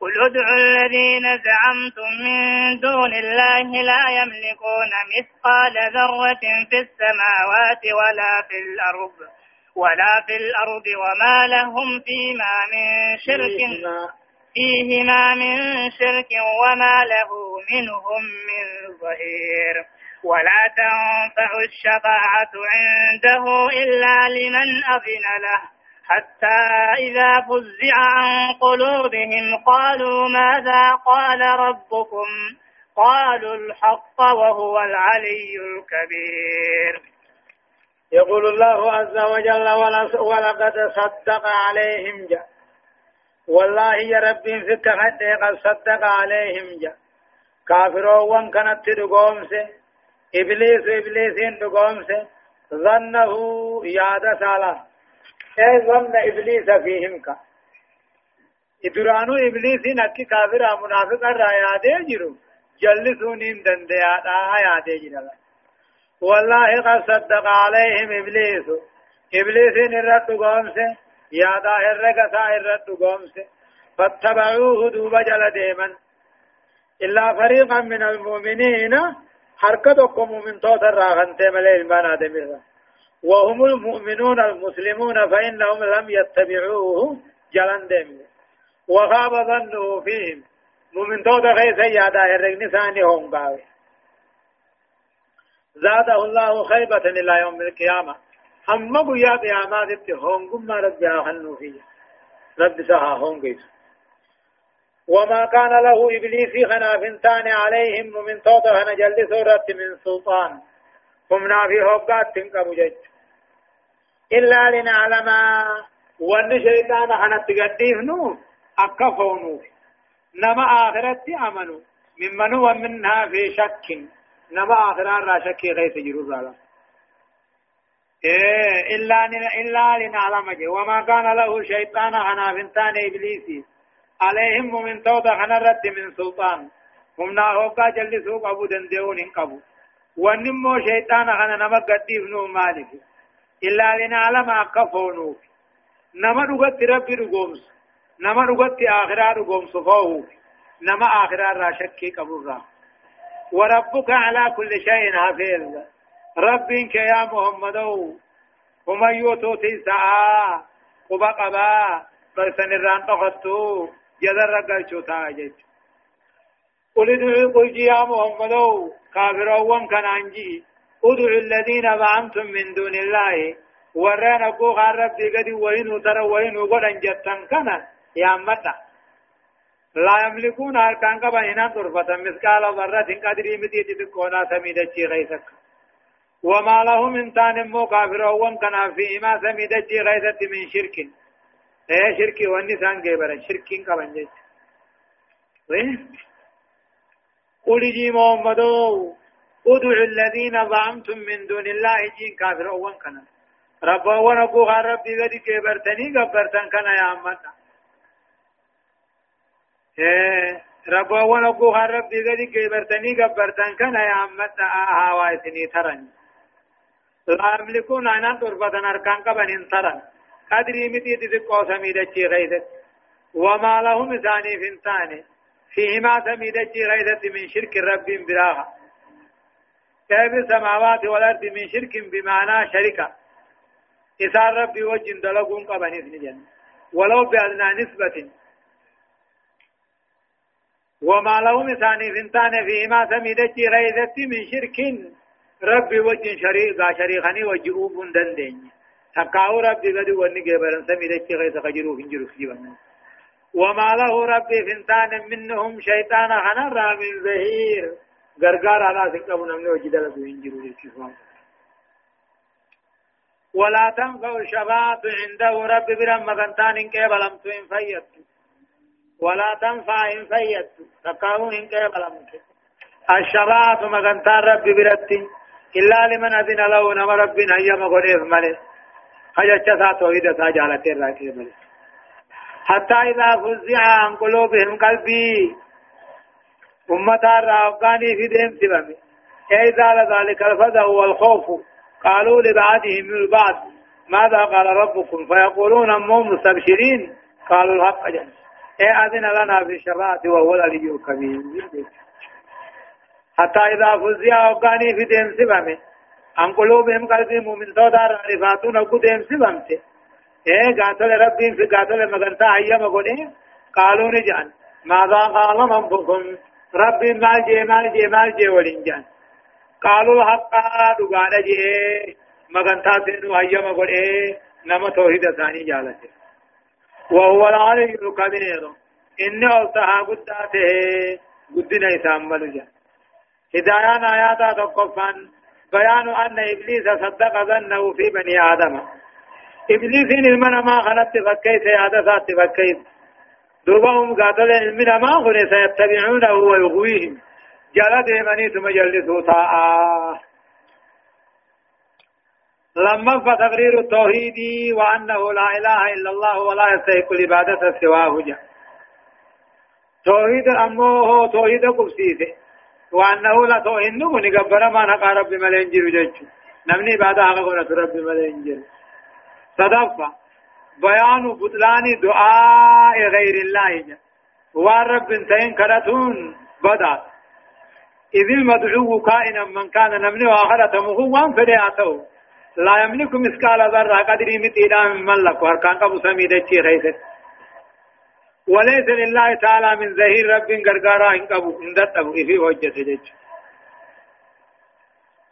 قل ادعوا الذين زعمتم من دون الله لا يملكون مثقال ذرة في السماوات ولا في الأرض ولا في الأرض وما لهم فيما من شرك فيهما من شرك وما له منهم من ظهير. ولا تنفع الشفاعة عنده إلا لمن أذن له. حتى إذا فزع عن قلوبهم قالوا ماذا قال ربكم؟ قالوا الحق وهو العلي الكبير. يقول الله عز وجل ولقد صدق عليهم جاء والله يا ربي فك قد صدق عليهم جاء كافرون كانت تدقومس إبليس إبليسين دقومس ظنه ياد سالا اي ظن إبليس فيهم كا. ادرانو إبليس نكي كافر منافق را ياد جرو. جلسون دنديا دا ياد جرو. والله قد صدق عليهم إبليس. إبليس نرد قومسه. يادا هرقسا هرد قومسه. فاتبعوه دوب جل ديما إلا فريقا من المؤمنين. حركتكم من توت الراغن تملي المان آدم وهم المؤمنون المسلمون فإنهم لم يتبعوه جلن دم. وخاب ظنه فيهم. مؤمن توت غيث يادا هرقن هم قاوي زاده الله خيبة إلى يوم القيامة. هم قيا قيامات هم قم رب يا فيه. رب سها هم قيسوا وما كان له إبليس خنافنتان عليهم. من توضع نجل سورة من سلطان. هم نافي هوقات تنقبوا جج إلا لنعلم وأن شيطان خنت قديفنو أكفونو نما آخرت أمنوا ممن هو منها في شك. نما آخران را شك غيث جرور إيه إلا إلا لنعلم وما كان له شيطان خنافنتان إبليسي عليهم من توضع خنرت من سلطان. هم ناهوكا جلسوا قبو دندهون قبو ونمو شيطان خنا نما قديف نو مالك. إلا لنعلم أكفونوك نما رغت ربي رغومس نما رغت آخرا رغومس فوه نما آخرا راشكي قبو را وربك على كل شيء حفيظ. ربك يا محمد. ومن يوتوتي سعى قبا قبا. برسن الران تخطو جدر رقل تاجج. قل ادعوا قل يا محمد. كافرون كان انجي ادعوا الذين زعمتم من دون الله. ورانا خرب دي قد وين ترى وين قد جتن كان يا متى. لا يملكون أركان كبا هنا طرفة مثقال ذرة قدري متي تكونا سميدة غيثك. وما له من تان مو كافر وان كان فيما سميدة غيثة من شرك. إيه شركي واني سان جبر شركين كمان جيت. وين قل جي محمد ادعوا الذين زعمتم من دون الله جين كافر وان كان. رب وأنا كو رب دي كبرتني كبرتن كان يا إيه رب وأنا كو رب دي كبرتني كبرتن كان يا امتا هاوايتني ترن لا يملكون أنا تربتن أركان كبن ترن. قدري متي تذكو سميدتي غيثت. وما لهم ثاني فنتاني فيهما سميدتي غيثت من شرك رب براها. كيف السماوات والأرض من شرك بمعنى شركة؟ إذا ربي وجن دلقون قبن إذن جنة ولو بأدنى نسبة. وما لهم ثاني فنتان فيهما سميدتي غيثت من شرك. ربي وجن شريقا شريخني وجئوب دندين. تقاو ربي قد سمي دچ غيث خجرو هنجرو فيبن وما له ربي فنتان منهم شيطان خنا من زهير. غرغار على سكبو نمنه وجدل هنجرو فيبن ولا تنفع الشفاعة عنده رب برم مغنتان إن كيبلمت إن فيت ولا تنفع إن فيت تقاو إن كيبلمت الشفاعة مغنتان رب برتي إلا لمن أذن له نم رب هيا مغنيف ملك حجة سا توحيد سا جالتي راكي ملي حتى إذا فزع عن قلوبهم قلبي أمتا الرافقاني في ديم سبمي إذا لذلك الفزع والخوف. قالوا لبعضهم البعض ماذا قال ربكم؟ فيقولون أمهم مستبشرين؟ قالوا الحق جل إيه أذن لنا في الشفاعة وهو العلي الكبير. حتى إذا فزع وقاني في ديم سبمي عن قلوبهم قلبي مؤمن صدر رفاتون أكو ديم سبمت إيه قاتل ربهم في قاتل مغنتا أيام قولي؟ قالوا نجان ماذا قال ربكم؟ ربي مال جي مال جي مال جي ولنجان قالوا الحق دقال جي مغنتا سنو أيام قولي نما توحيد ثاني جالته وهو العلي الكبير إني ألتها قداته قدنا يسامل جان هدايان آياتا تقفان بيان أن إبليس صدق ظنه في بني آدم۔ إبليس المنا ما خلت فكيت عادة فكيت دوبهم قاتل المنا ما خلت سيتبعونه ويغويهم. جلد مني ثم جلسوا طاعة لما فتقرير التوحيد وأنه لا إله إلا الله ولا يستحق العبادة سواه جاء توحيد أمه توحيد قبسيته وأنه لا توحيد نقول نقبر ما نقى رب ملينجر جيشه نمني بعد هذا رب ملينجر. صدفة بيان بطلان دعاء غير الله. والرب انتين كرتون بدأ إذ المدعو كائنا من كان نمني وآخرته هو فدعته لا يملك مثقال ذرة قدر متيدا من ملك. واركان قبو سميدة خيست وليس لله تعالى من ظهير رب غرغارا إن قبو. اندت ابو في وجه سجج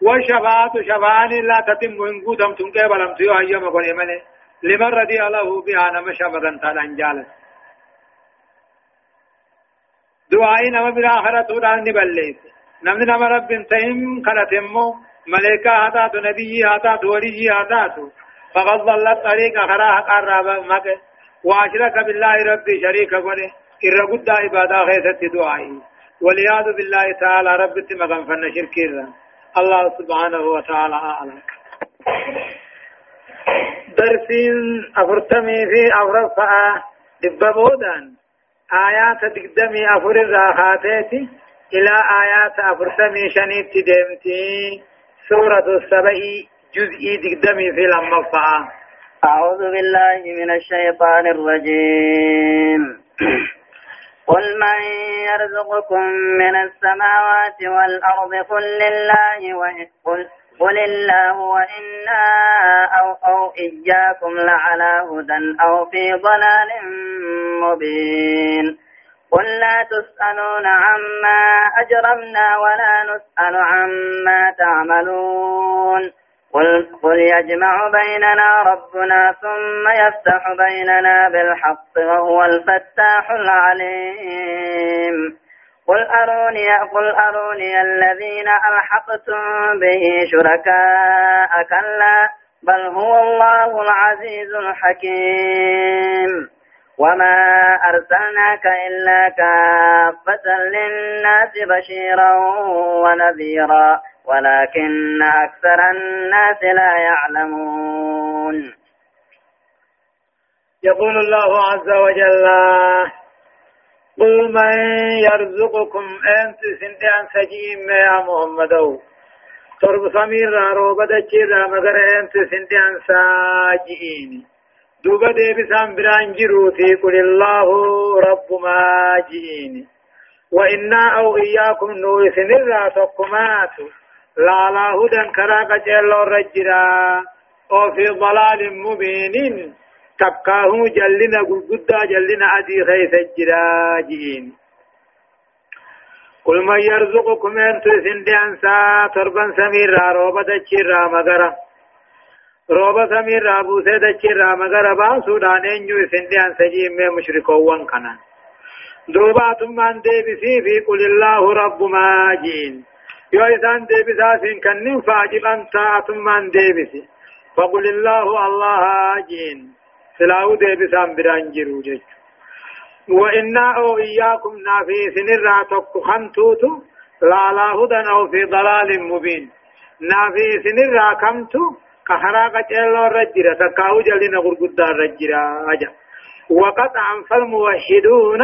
وشفاعة شفاعة لا تتم ان قدم تنقى بلم تيو أيام قل امنه لمن رضي الله بها نمشى مدن تعالى انجالت دعائي نما بالآخرة تودان نبليس نمن نما رب تهم خلتمو ملائكة هاتات نبي هاتات ولي هاتات فقد ضلت طريق خرا قرب مك واشرك بالله ربي شريك قوله إر قد عبادة خيست دعائي. والعياذ بالله تعالى رب تمغن فن شركيرا الله سبحانه وتعالى أعلم. درسين أفرتمي في أفرفاء دببودان آيات تقدمي أفر الراحاتي إلى آيات أفرتمي شنيت دمتي سورة السبعي جزء تقدمي في المفعى أعوذ بالله من الشيطان الرجيم. قل من يرزقكم من السماوات والأرض قل لله وقل قل الله وإنا أو, أو إياكم لعلى هدى أو في ضلال مبين. قل لا تسألون عما أجرمنا ولا نسأل عما تعملون. قل, قل يجمع بيننا ربنا ثم يفتح بيننا بالحق وهو الفتاح العليم. قل أروني قل أروني الذين ألحقتم به شركاء كلا بل هو الله العزيز الحكيم. وما أرسلناك إلا كافة للناس بشيرا ونذيرا ولكن أكثر الناس لا يعلمون. يقول الله عز وجل قل من يرزقكم أنت سنتان سجيم يا محمد ترب سمير روبة جيرا مگر أنت سنتان ساجئين؟ دوبا ديبسان بران جروتي قل الله رب ما جئين وإنا أو إياكم نوثن الرا تقمات لا لا هدى كراك جلو رجرا أو في ضلال مبين تبقاه جلنا قلقدا جلنا أدي خيث الجرا جئين. قل من يرزقكم أنتو سندي تربا سميرا روبة جيرا مغرا روبا سمير رابو سيدا چرا مگر با سودان انجو سندیان سجیم میں مشرکوان کنا دوبا تمان دے بسی فی قل اللہ رب ما جین یو ایسان دے بسا سن کنن فاجب انتا تمان دے بسی فقل اللہ اللہ جین سلاو دے بسان بران جرو جج وإنا أو إياكم نافي سنرا تك خمتوتو لا لا هدى أو في ضلال مبين نافي سنرا كمتو كهرا قتل الرجرة تكاو جلنا غرقود الرجرة أجا وقطعا فالموحدون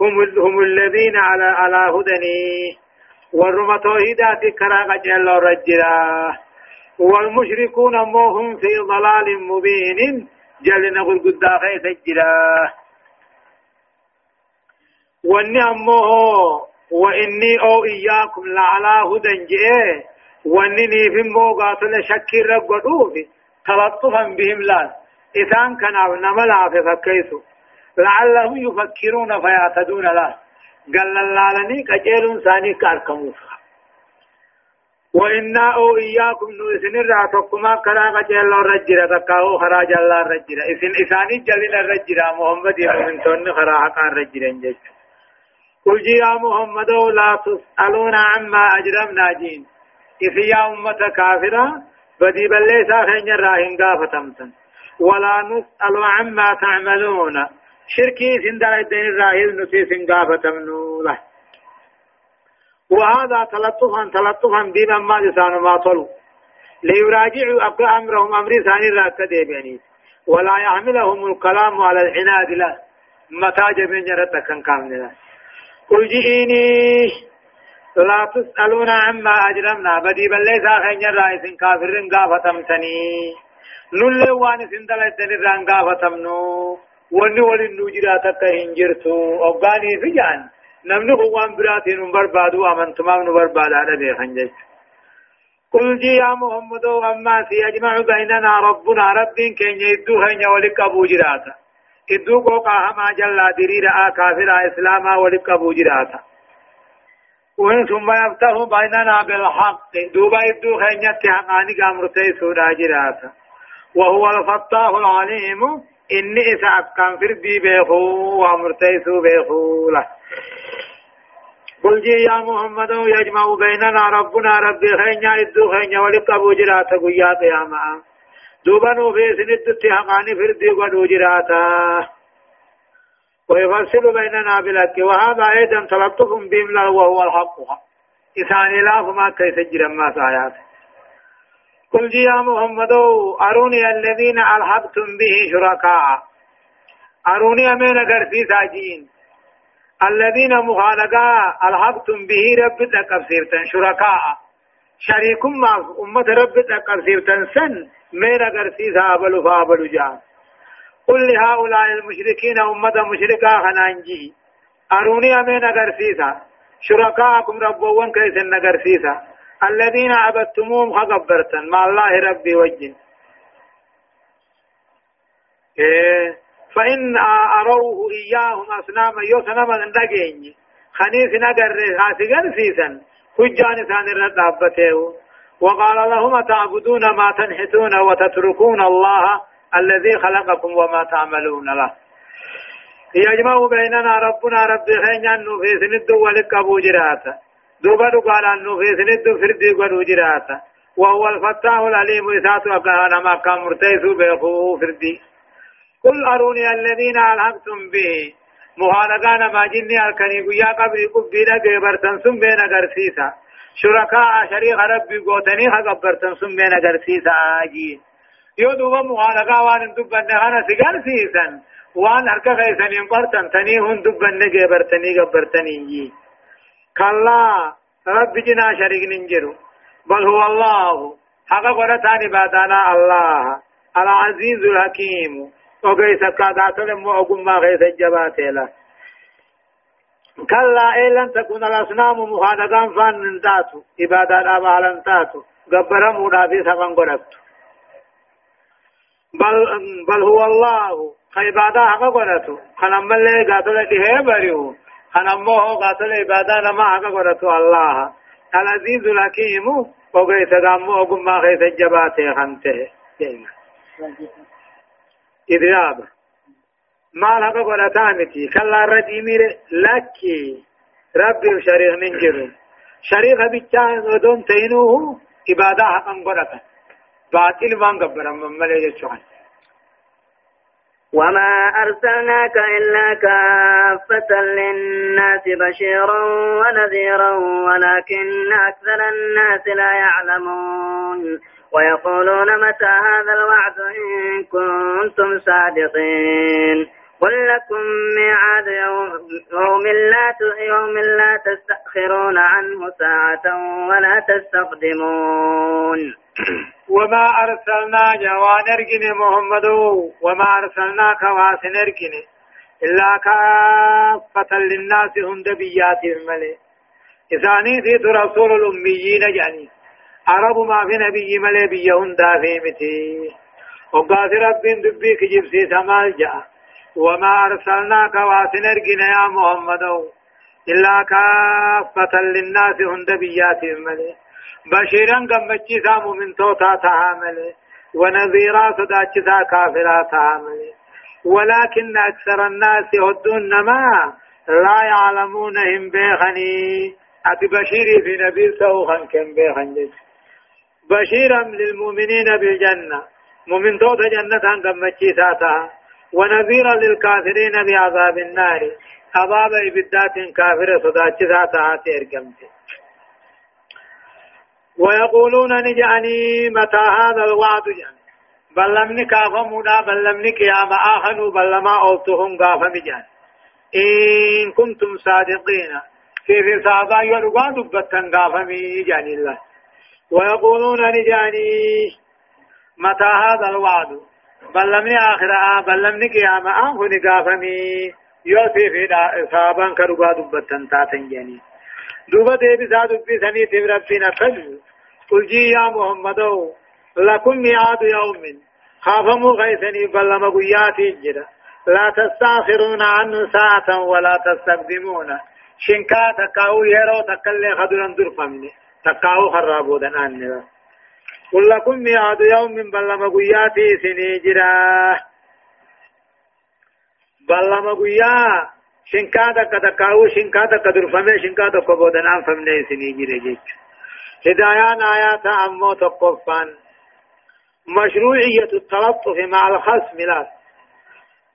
هم هم الذين على على هدني والرمى توحيدات كرا قتل الرجرة والمشركون هم في ضلال مبين جلنا غرقود خيس الجرة واني أمه وإني أو إياكم لعلى هدى جئ. ونني في موقع شكي رقدوه تلطفا بهم لا إذان كان نملا في فكيسو. لعلهم يفكرون فيعتدون له قال لالني كجيل ثاني كاركموف وإنا أو إياكم نوسن الراتكما كلا كجيل الرجرة تكاو خراج الله الرجرة إذن إثاني جلل الرجرة محمد يمن تون خراحك الرجرة جيش قل يا محمد لا تسألون عما أجرمنا جين. إذ يا أمة كافرة بدي بليسا خين راهن قافتمتن ولا نسأل عما تعملون. شركي سندر الدين الراهل نسيس قافتمنو له وهذا تلطفا تلطفا بما ما لسان ما طلوا ليراجعوا أمرهم أمر ثاني راك ديبيني ولا يحملهم الكلام على العناد لا. متى جبين جرت كان كامل قل جئيني. لا تسألون عما أجرمنا. بدي بل ليس خين رئيس كافر قافتمتني نل وان سندلتن ران قافتمنو وني ولن نجرات كهنجرتو أبغاني في جان. نمني خوان براتين بربادو أمنتما برباد على بيخنجت قل جي يا محمد أما سيجمع بيننا ربنا رب كن يدو هن ولك أبو جراتا إدو قوقا هما جل درير آ كافر إسلاما ولك أبو جراتا وإن ثم يفتح بيننا بالحق دوبا إدو هن يتحقاني قامرتي سودا جراتا وهو الفتاح العليم إني إسا أكام فردي بيخو وامرتي سو بيخو له قل جي يا محمد يجمع بيننا ربنا ربي خينيا إدو خينيا ولقبو جراتا قيا قياما. دوبا نوفي سند تحقاني فردي قدو جراتا. ويفصل بيننا بالحق. وهذا أيضا تلطف بهم وهو الحق. إساني لا فما كيف جرى ما سايات. قل جي يا محمد أروني الذين ألحقتم به شركاء. أروني أمين أغرسي ساجين. الذين مخالقا ألحقتم به رب تكفسيرتن شركاء. شريك ما أمة رب تكفسيرتن سن من أغرسي سابل فابل جان قل لهؤلاء المشركين أمة مشركا خنانجي. أروني أمين أغرسيسا شركاءكم ربوان كيسن أغرسيسا الذين عبدتموهم خقبرتن. مع الله ربي وجن إيه. فإن أروه إياهم أصناما يوسنما ندقيني خنيس نقر خاسقا سيسا. حجان ثاني الرد وقال لهم تعبدون ما تنحتون وتتركون الله الذي خلقكم وما تعملون له. يجمع بيننا ربنا رب خينيا في سند ولك أبو جراتا. دوبا قال أنه في سند فردي قد جراتا. وهو الفتاح العليم إسات أكانا ما كان مرتيس بيخوه فردي. قل أروني الذين ألحقتم به. مهانقانا ما جني الكني قيا قبري قبينا قبرتن سن بين قرسيسا. شركاء شريك ربي قوتني قبرتن سن بين قرسيسا آجين يو دوبا مهانقا وان دبن هانا سيقر سيسن. وان هركا خيسن ينقرتن تني هن دبن قبرتني قبرتني كلا رب جنا شريك ننجرو. بل هو الله. حقا قرتان بادانا الله. العزيز الحكيم. وغيث كادات لما أقوم ما غيث الجبات له كلا إن لم تكن الأصنام مخانقان فان تاتو إبادة أبالا تاتو قبر مودا في سفن قرأت بل, بل هو الله خيبادا حقا قرأتو خنم اللي قاتل إيه بريو خنم هو قاتل إبادة نما حقا قرأتو الله العزيز الحكيم وغيث قام أقوم ما غيث الجبات خنته إذراب ما لك ولا تامتي كلا رجيمي لكي. ربي وشريخ ننجر شريخ بيتشان ودون تينوه إبادة حقا قرأتا باطل وان قبرا من ملي وما أرسلناك إلا كافة للناس بشيرا ونذيرا ولكن أكثر الناس لا يعلمون. ويقولون متى هذا الوعد إن كنتم صادقين قل لكم ميعاد يوم, يوم لا يوم لا تستأخرون عنه ساعة ولا تستقدمون. وما أرسلنا جوان ارجن محمد وما أرسلناك واسن ارجن إلا كافة للناس هم دبيات الملي إذاني في رسول الأميين جاني. عرب ما في نبي ملي بيهن دافي متي وقات رب دبي كجب سي سمال جاء وما أرسلناك واسن ارجن يا محمد إلا كافة للناس هم دبيات الملي بشيرا قمتشيسا مؤمن توتا تعامل ونذيرا صداتشيسا كافرا تعامل ولكن أكثر الناس يهدون ما لا يعلمون هم بيخني أتي في نبي سوخا كم بيخن بشيرا للمؤمنين بالجنة. مؤمن توتا جنة قمتشيسا ونذيرا للكافرين بعذاب النار. عذاب إبدات كافرة صداتشيسا تهاتي ارقمتي ويقولون نجأني متى هذا الوعد جان بل لم نكافمونا بل لم نكيام. آخنوا بل لما أوتهم قافم جان إن كنتم صادقين. في صعبا يرغى دبتا قافمي جان الله. ويقولون نجاني متى هذا الوعد؟ بل لم آخرها بل لم نكيام آخنوا قافمي يوسف في صعبا كرغى دبتا تاتن جاني. دوبا ديبي سادو بي سني تبربين أكجو قل جي يا محمد لكم ميعاد يوم. خافموا غيثني بلما قياتي جدا لا تستأخرون عنه ساعة ولا تستقدمون. شنكا تكاو يرو تكالي خدران درفمني تكاو خرابو دن آني قل لكم ميعاد يوم بلما قياتي سني جدا بلما قيا شنكا تكا تكاو شنكا تكا درفمي شنكا تكا بودن آن فمني سني جدا جيش هدايان آيات أمو تقفان. مشروعية التلطف مع الخصم لا.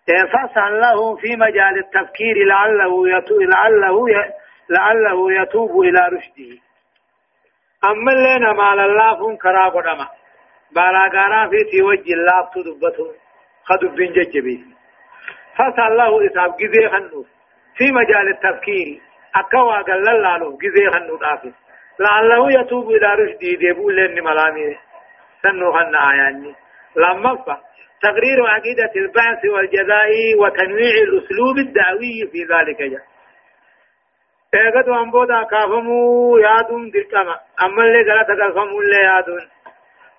فاسعا له في مجال التفكير لعله يتوب لعله يتوب إلى رشده. أما لنا ما لله كرا قدما بالا في توجه الله تدبته خدب بن ججبي فاسعا له إساب جزي خنوف في مجال التفكير أكوا قال الله جزي خنوف آفس لعله يتوب إلى رشده ديبو لن ملامي سنو خنا آياني لما فا تقرير عقيدة البعث والجزاء وتنويع الأسلوب الدعوي في ذلك جاء ايغد وان بودا كافمو يادون دلقما اما اللي غلط كافمو اللي يادون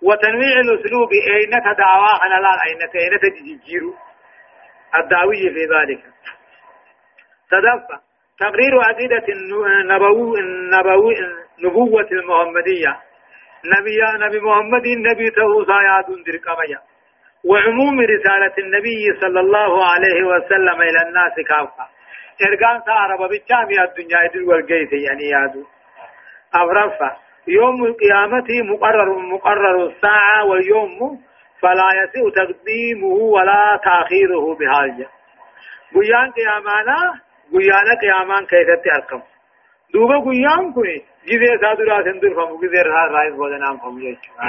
وتنويع الاسلوب اين تدعوا أنا لا اين اين تجيرو الدعوي في ذلك تدفع تقرير عقيدة النبوي النبوي نبوة المحمدية نبي نبي محمد نبي توسا يادون درقميا وعموم رسالة النبي صلى الله عليه وسلم إلى الناس كافة إرقان سعرب بالجامعة الدنيا يدل والقيث يعني يادو أفرفا يوم القيامة مقرر مقرر الساعة واليوم فلا يسيء تقديمه ولا تأخيره بحاجة بيان قيامانا گویانا قیامان کیسatti argamu. Duuba guyyaan kun gizee isaa duraa sin durfamu gizee irraa irraa boodanaan famu jechuudha.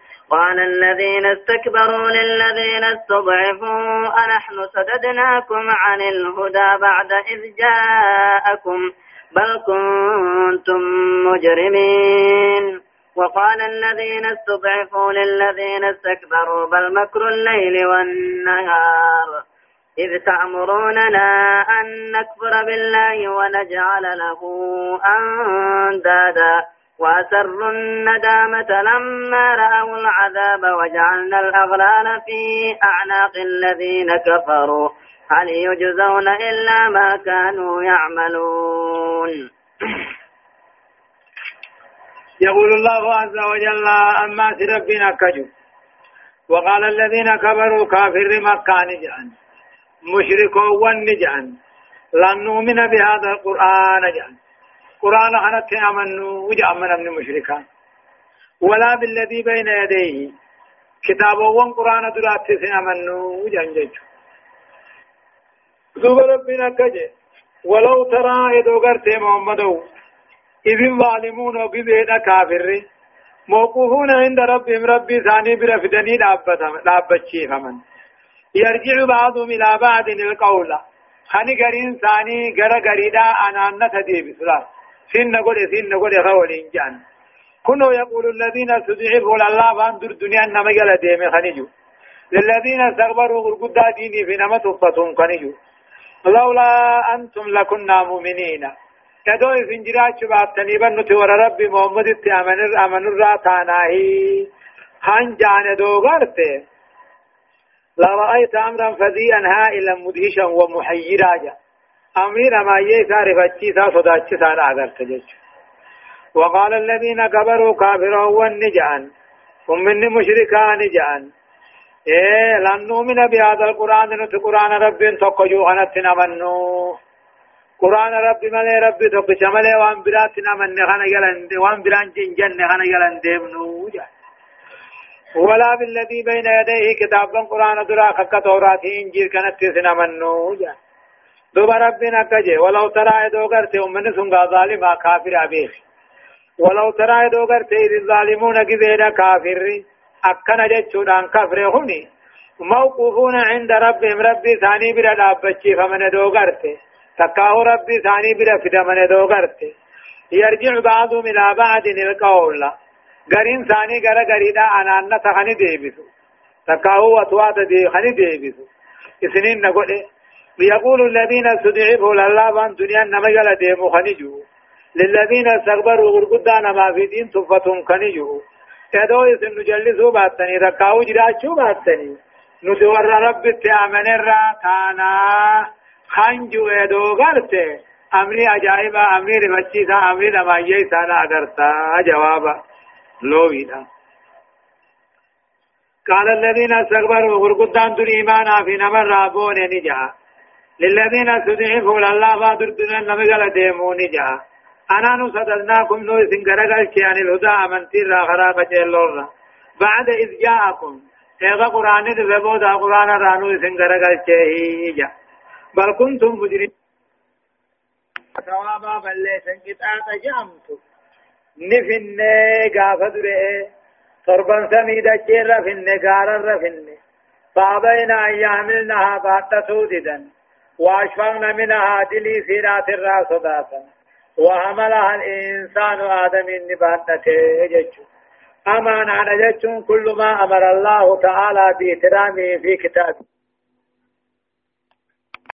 قال الذين استكبروا للذين استضعفوا أنحن سددناكم عن الهدى بعد إذ جاءكم بل كنتم مجرمين. وقال الذين استضعفوا للذين استكبروا بل مكر الليل والنهار. إذ تأمروننا أن نكفر بالله ونجعل له أندادا. وأسروا الندامة لما رأوا العذاب وجعلنا الأغلال في أعناق الذين كفروا. هل يجزون إلا ما كانوا يعملون؟ يقول الله عز وجل أما ربنا كجو. وقال الذين كفروا كافر مكان جعل مشركو ونجعن لن نؤمن بهذا القرآن جعن قرآن أنا تأمنوا وجع من من مشركان ولا بالذي بين يديه. كتاب وان قرآن درات تأمنوا وجع جج ذوب ربنا كجي. ولو ترى إذا قرت محمد إذ الظالمون وقذين كافر. موقوفون عند ربهم ربي ثاني برفدني دابتشي فمن. يرجع بعضهم إلى بعض القول. خني قرين ثاني قرى قريدا أنا نتدي بسلا سن نقول سن نقول خول إنجان. كنوا يقول الذين استضعفوا لله فاندر الدنيا إنما قال ديمي خنيجو. للذين استكبروا غرقدا ديني في نما تفتهم خنيجو. لولا أنتم لكنا مؤمنين. كدو فنجرات شبابتني بنت ور ربي محمد التأمن أمن الراتاناهي هان جان دو غرته. لرأيت أمرا فذيئا هائلا مدهشا ومحيرا أمير ما يسار فتشيسا صداتشيسا أغرت جج وقال الذين كبروا كافرا والنجعا هم من مشركان نجعا إيه لن نؤمن بهذا القرآن نت قرآن رب تقجو غنت نمنو. قرآن رب ملي رب تقش ملي وان برات نمن خنا يلن وان بران جن خنا يلن ديمنو جا ولا بالذي بين يديه كتابا قرآن درا خك توراة إنجيل كانت سنمنو جا دوبا ربنا كجي ولو ترى دو غرتي ومن سنغا ظالما كافر أبيخ ولو ترى دو غرتي الظالمون كذينا كافر أكنا جتشودان كفر هني موقوفون عند ربهم ربي ثاني بلا دابتشي فمن دوغرته تكاه ربي ثاني بلا فدا من دوغرته يرجع بعضهم إلى بعض القول. غرين ثاني غرا غريدا أنا أن تخني ديبسو تكاه وتوات دي خني ديبسو إسنين نقول ويقول الذين استضعفوا لله دنيا نما يلا ديمو خنيجو. للذين استكبروا غرقدان ما في دين صفتهم خنيجو. تدو اسم نجلسو باتني ركاو جراشو باتني. ندور رب تأمن را كانا خنجو ادو غرته امري عجائبا امري رمچيسا امري نمائيه سانا اگرتا جوابا. لويدا قال الذين استكبروا غرقدان دون إيمانا في نمر رابون نجا. للذين استضعفوا لله بادر دون نمغل ديمو نجا أنا نصددناكم نو سنگرگل كيان الهدى أمنتي را خراب جلور بعد إذ جاءكم. إذا قرآن ربودا قرآن رانو سنگرگل كيه بل كنتم مجرمين. ثوابا بل سنجتات جامت. نفن غافد رئي torban samii dacheerra finne gaararra finne فأبين أن يحملنها بعد سوددا وأشفقن منها دلي سيرات الراس صداتا وحملها الإنسان آدم النباتته ججو أمان على كل ما أمر الله تعالى باحترامه في كتابه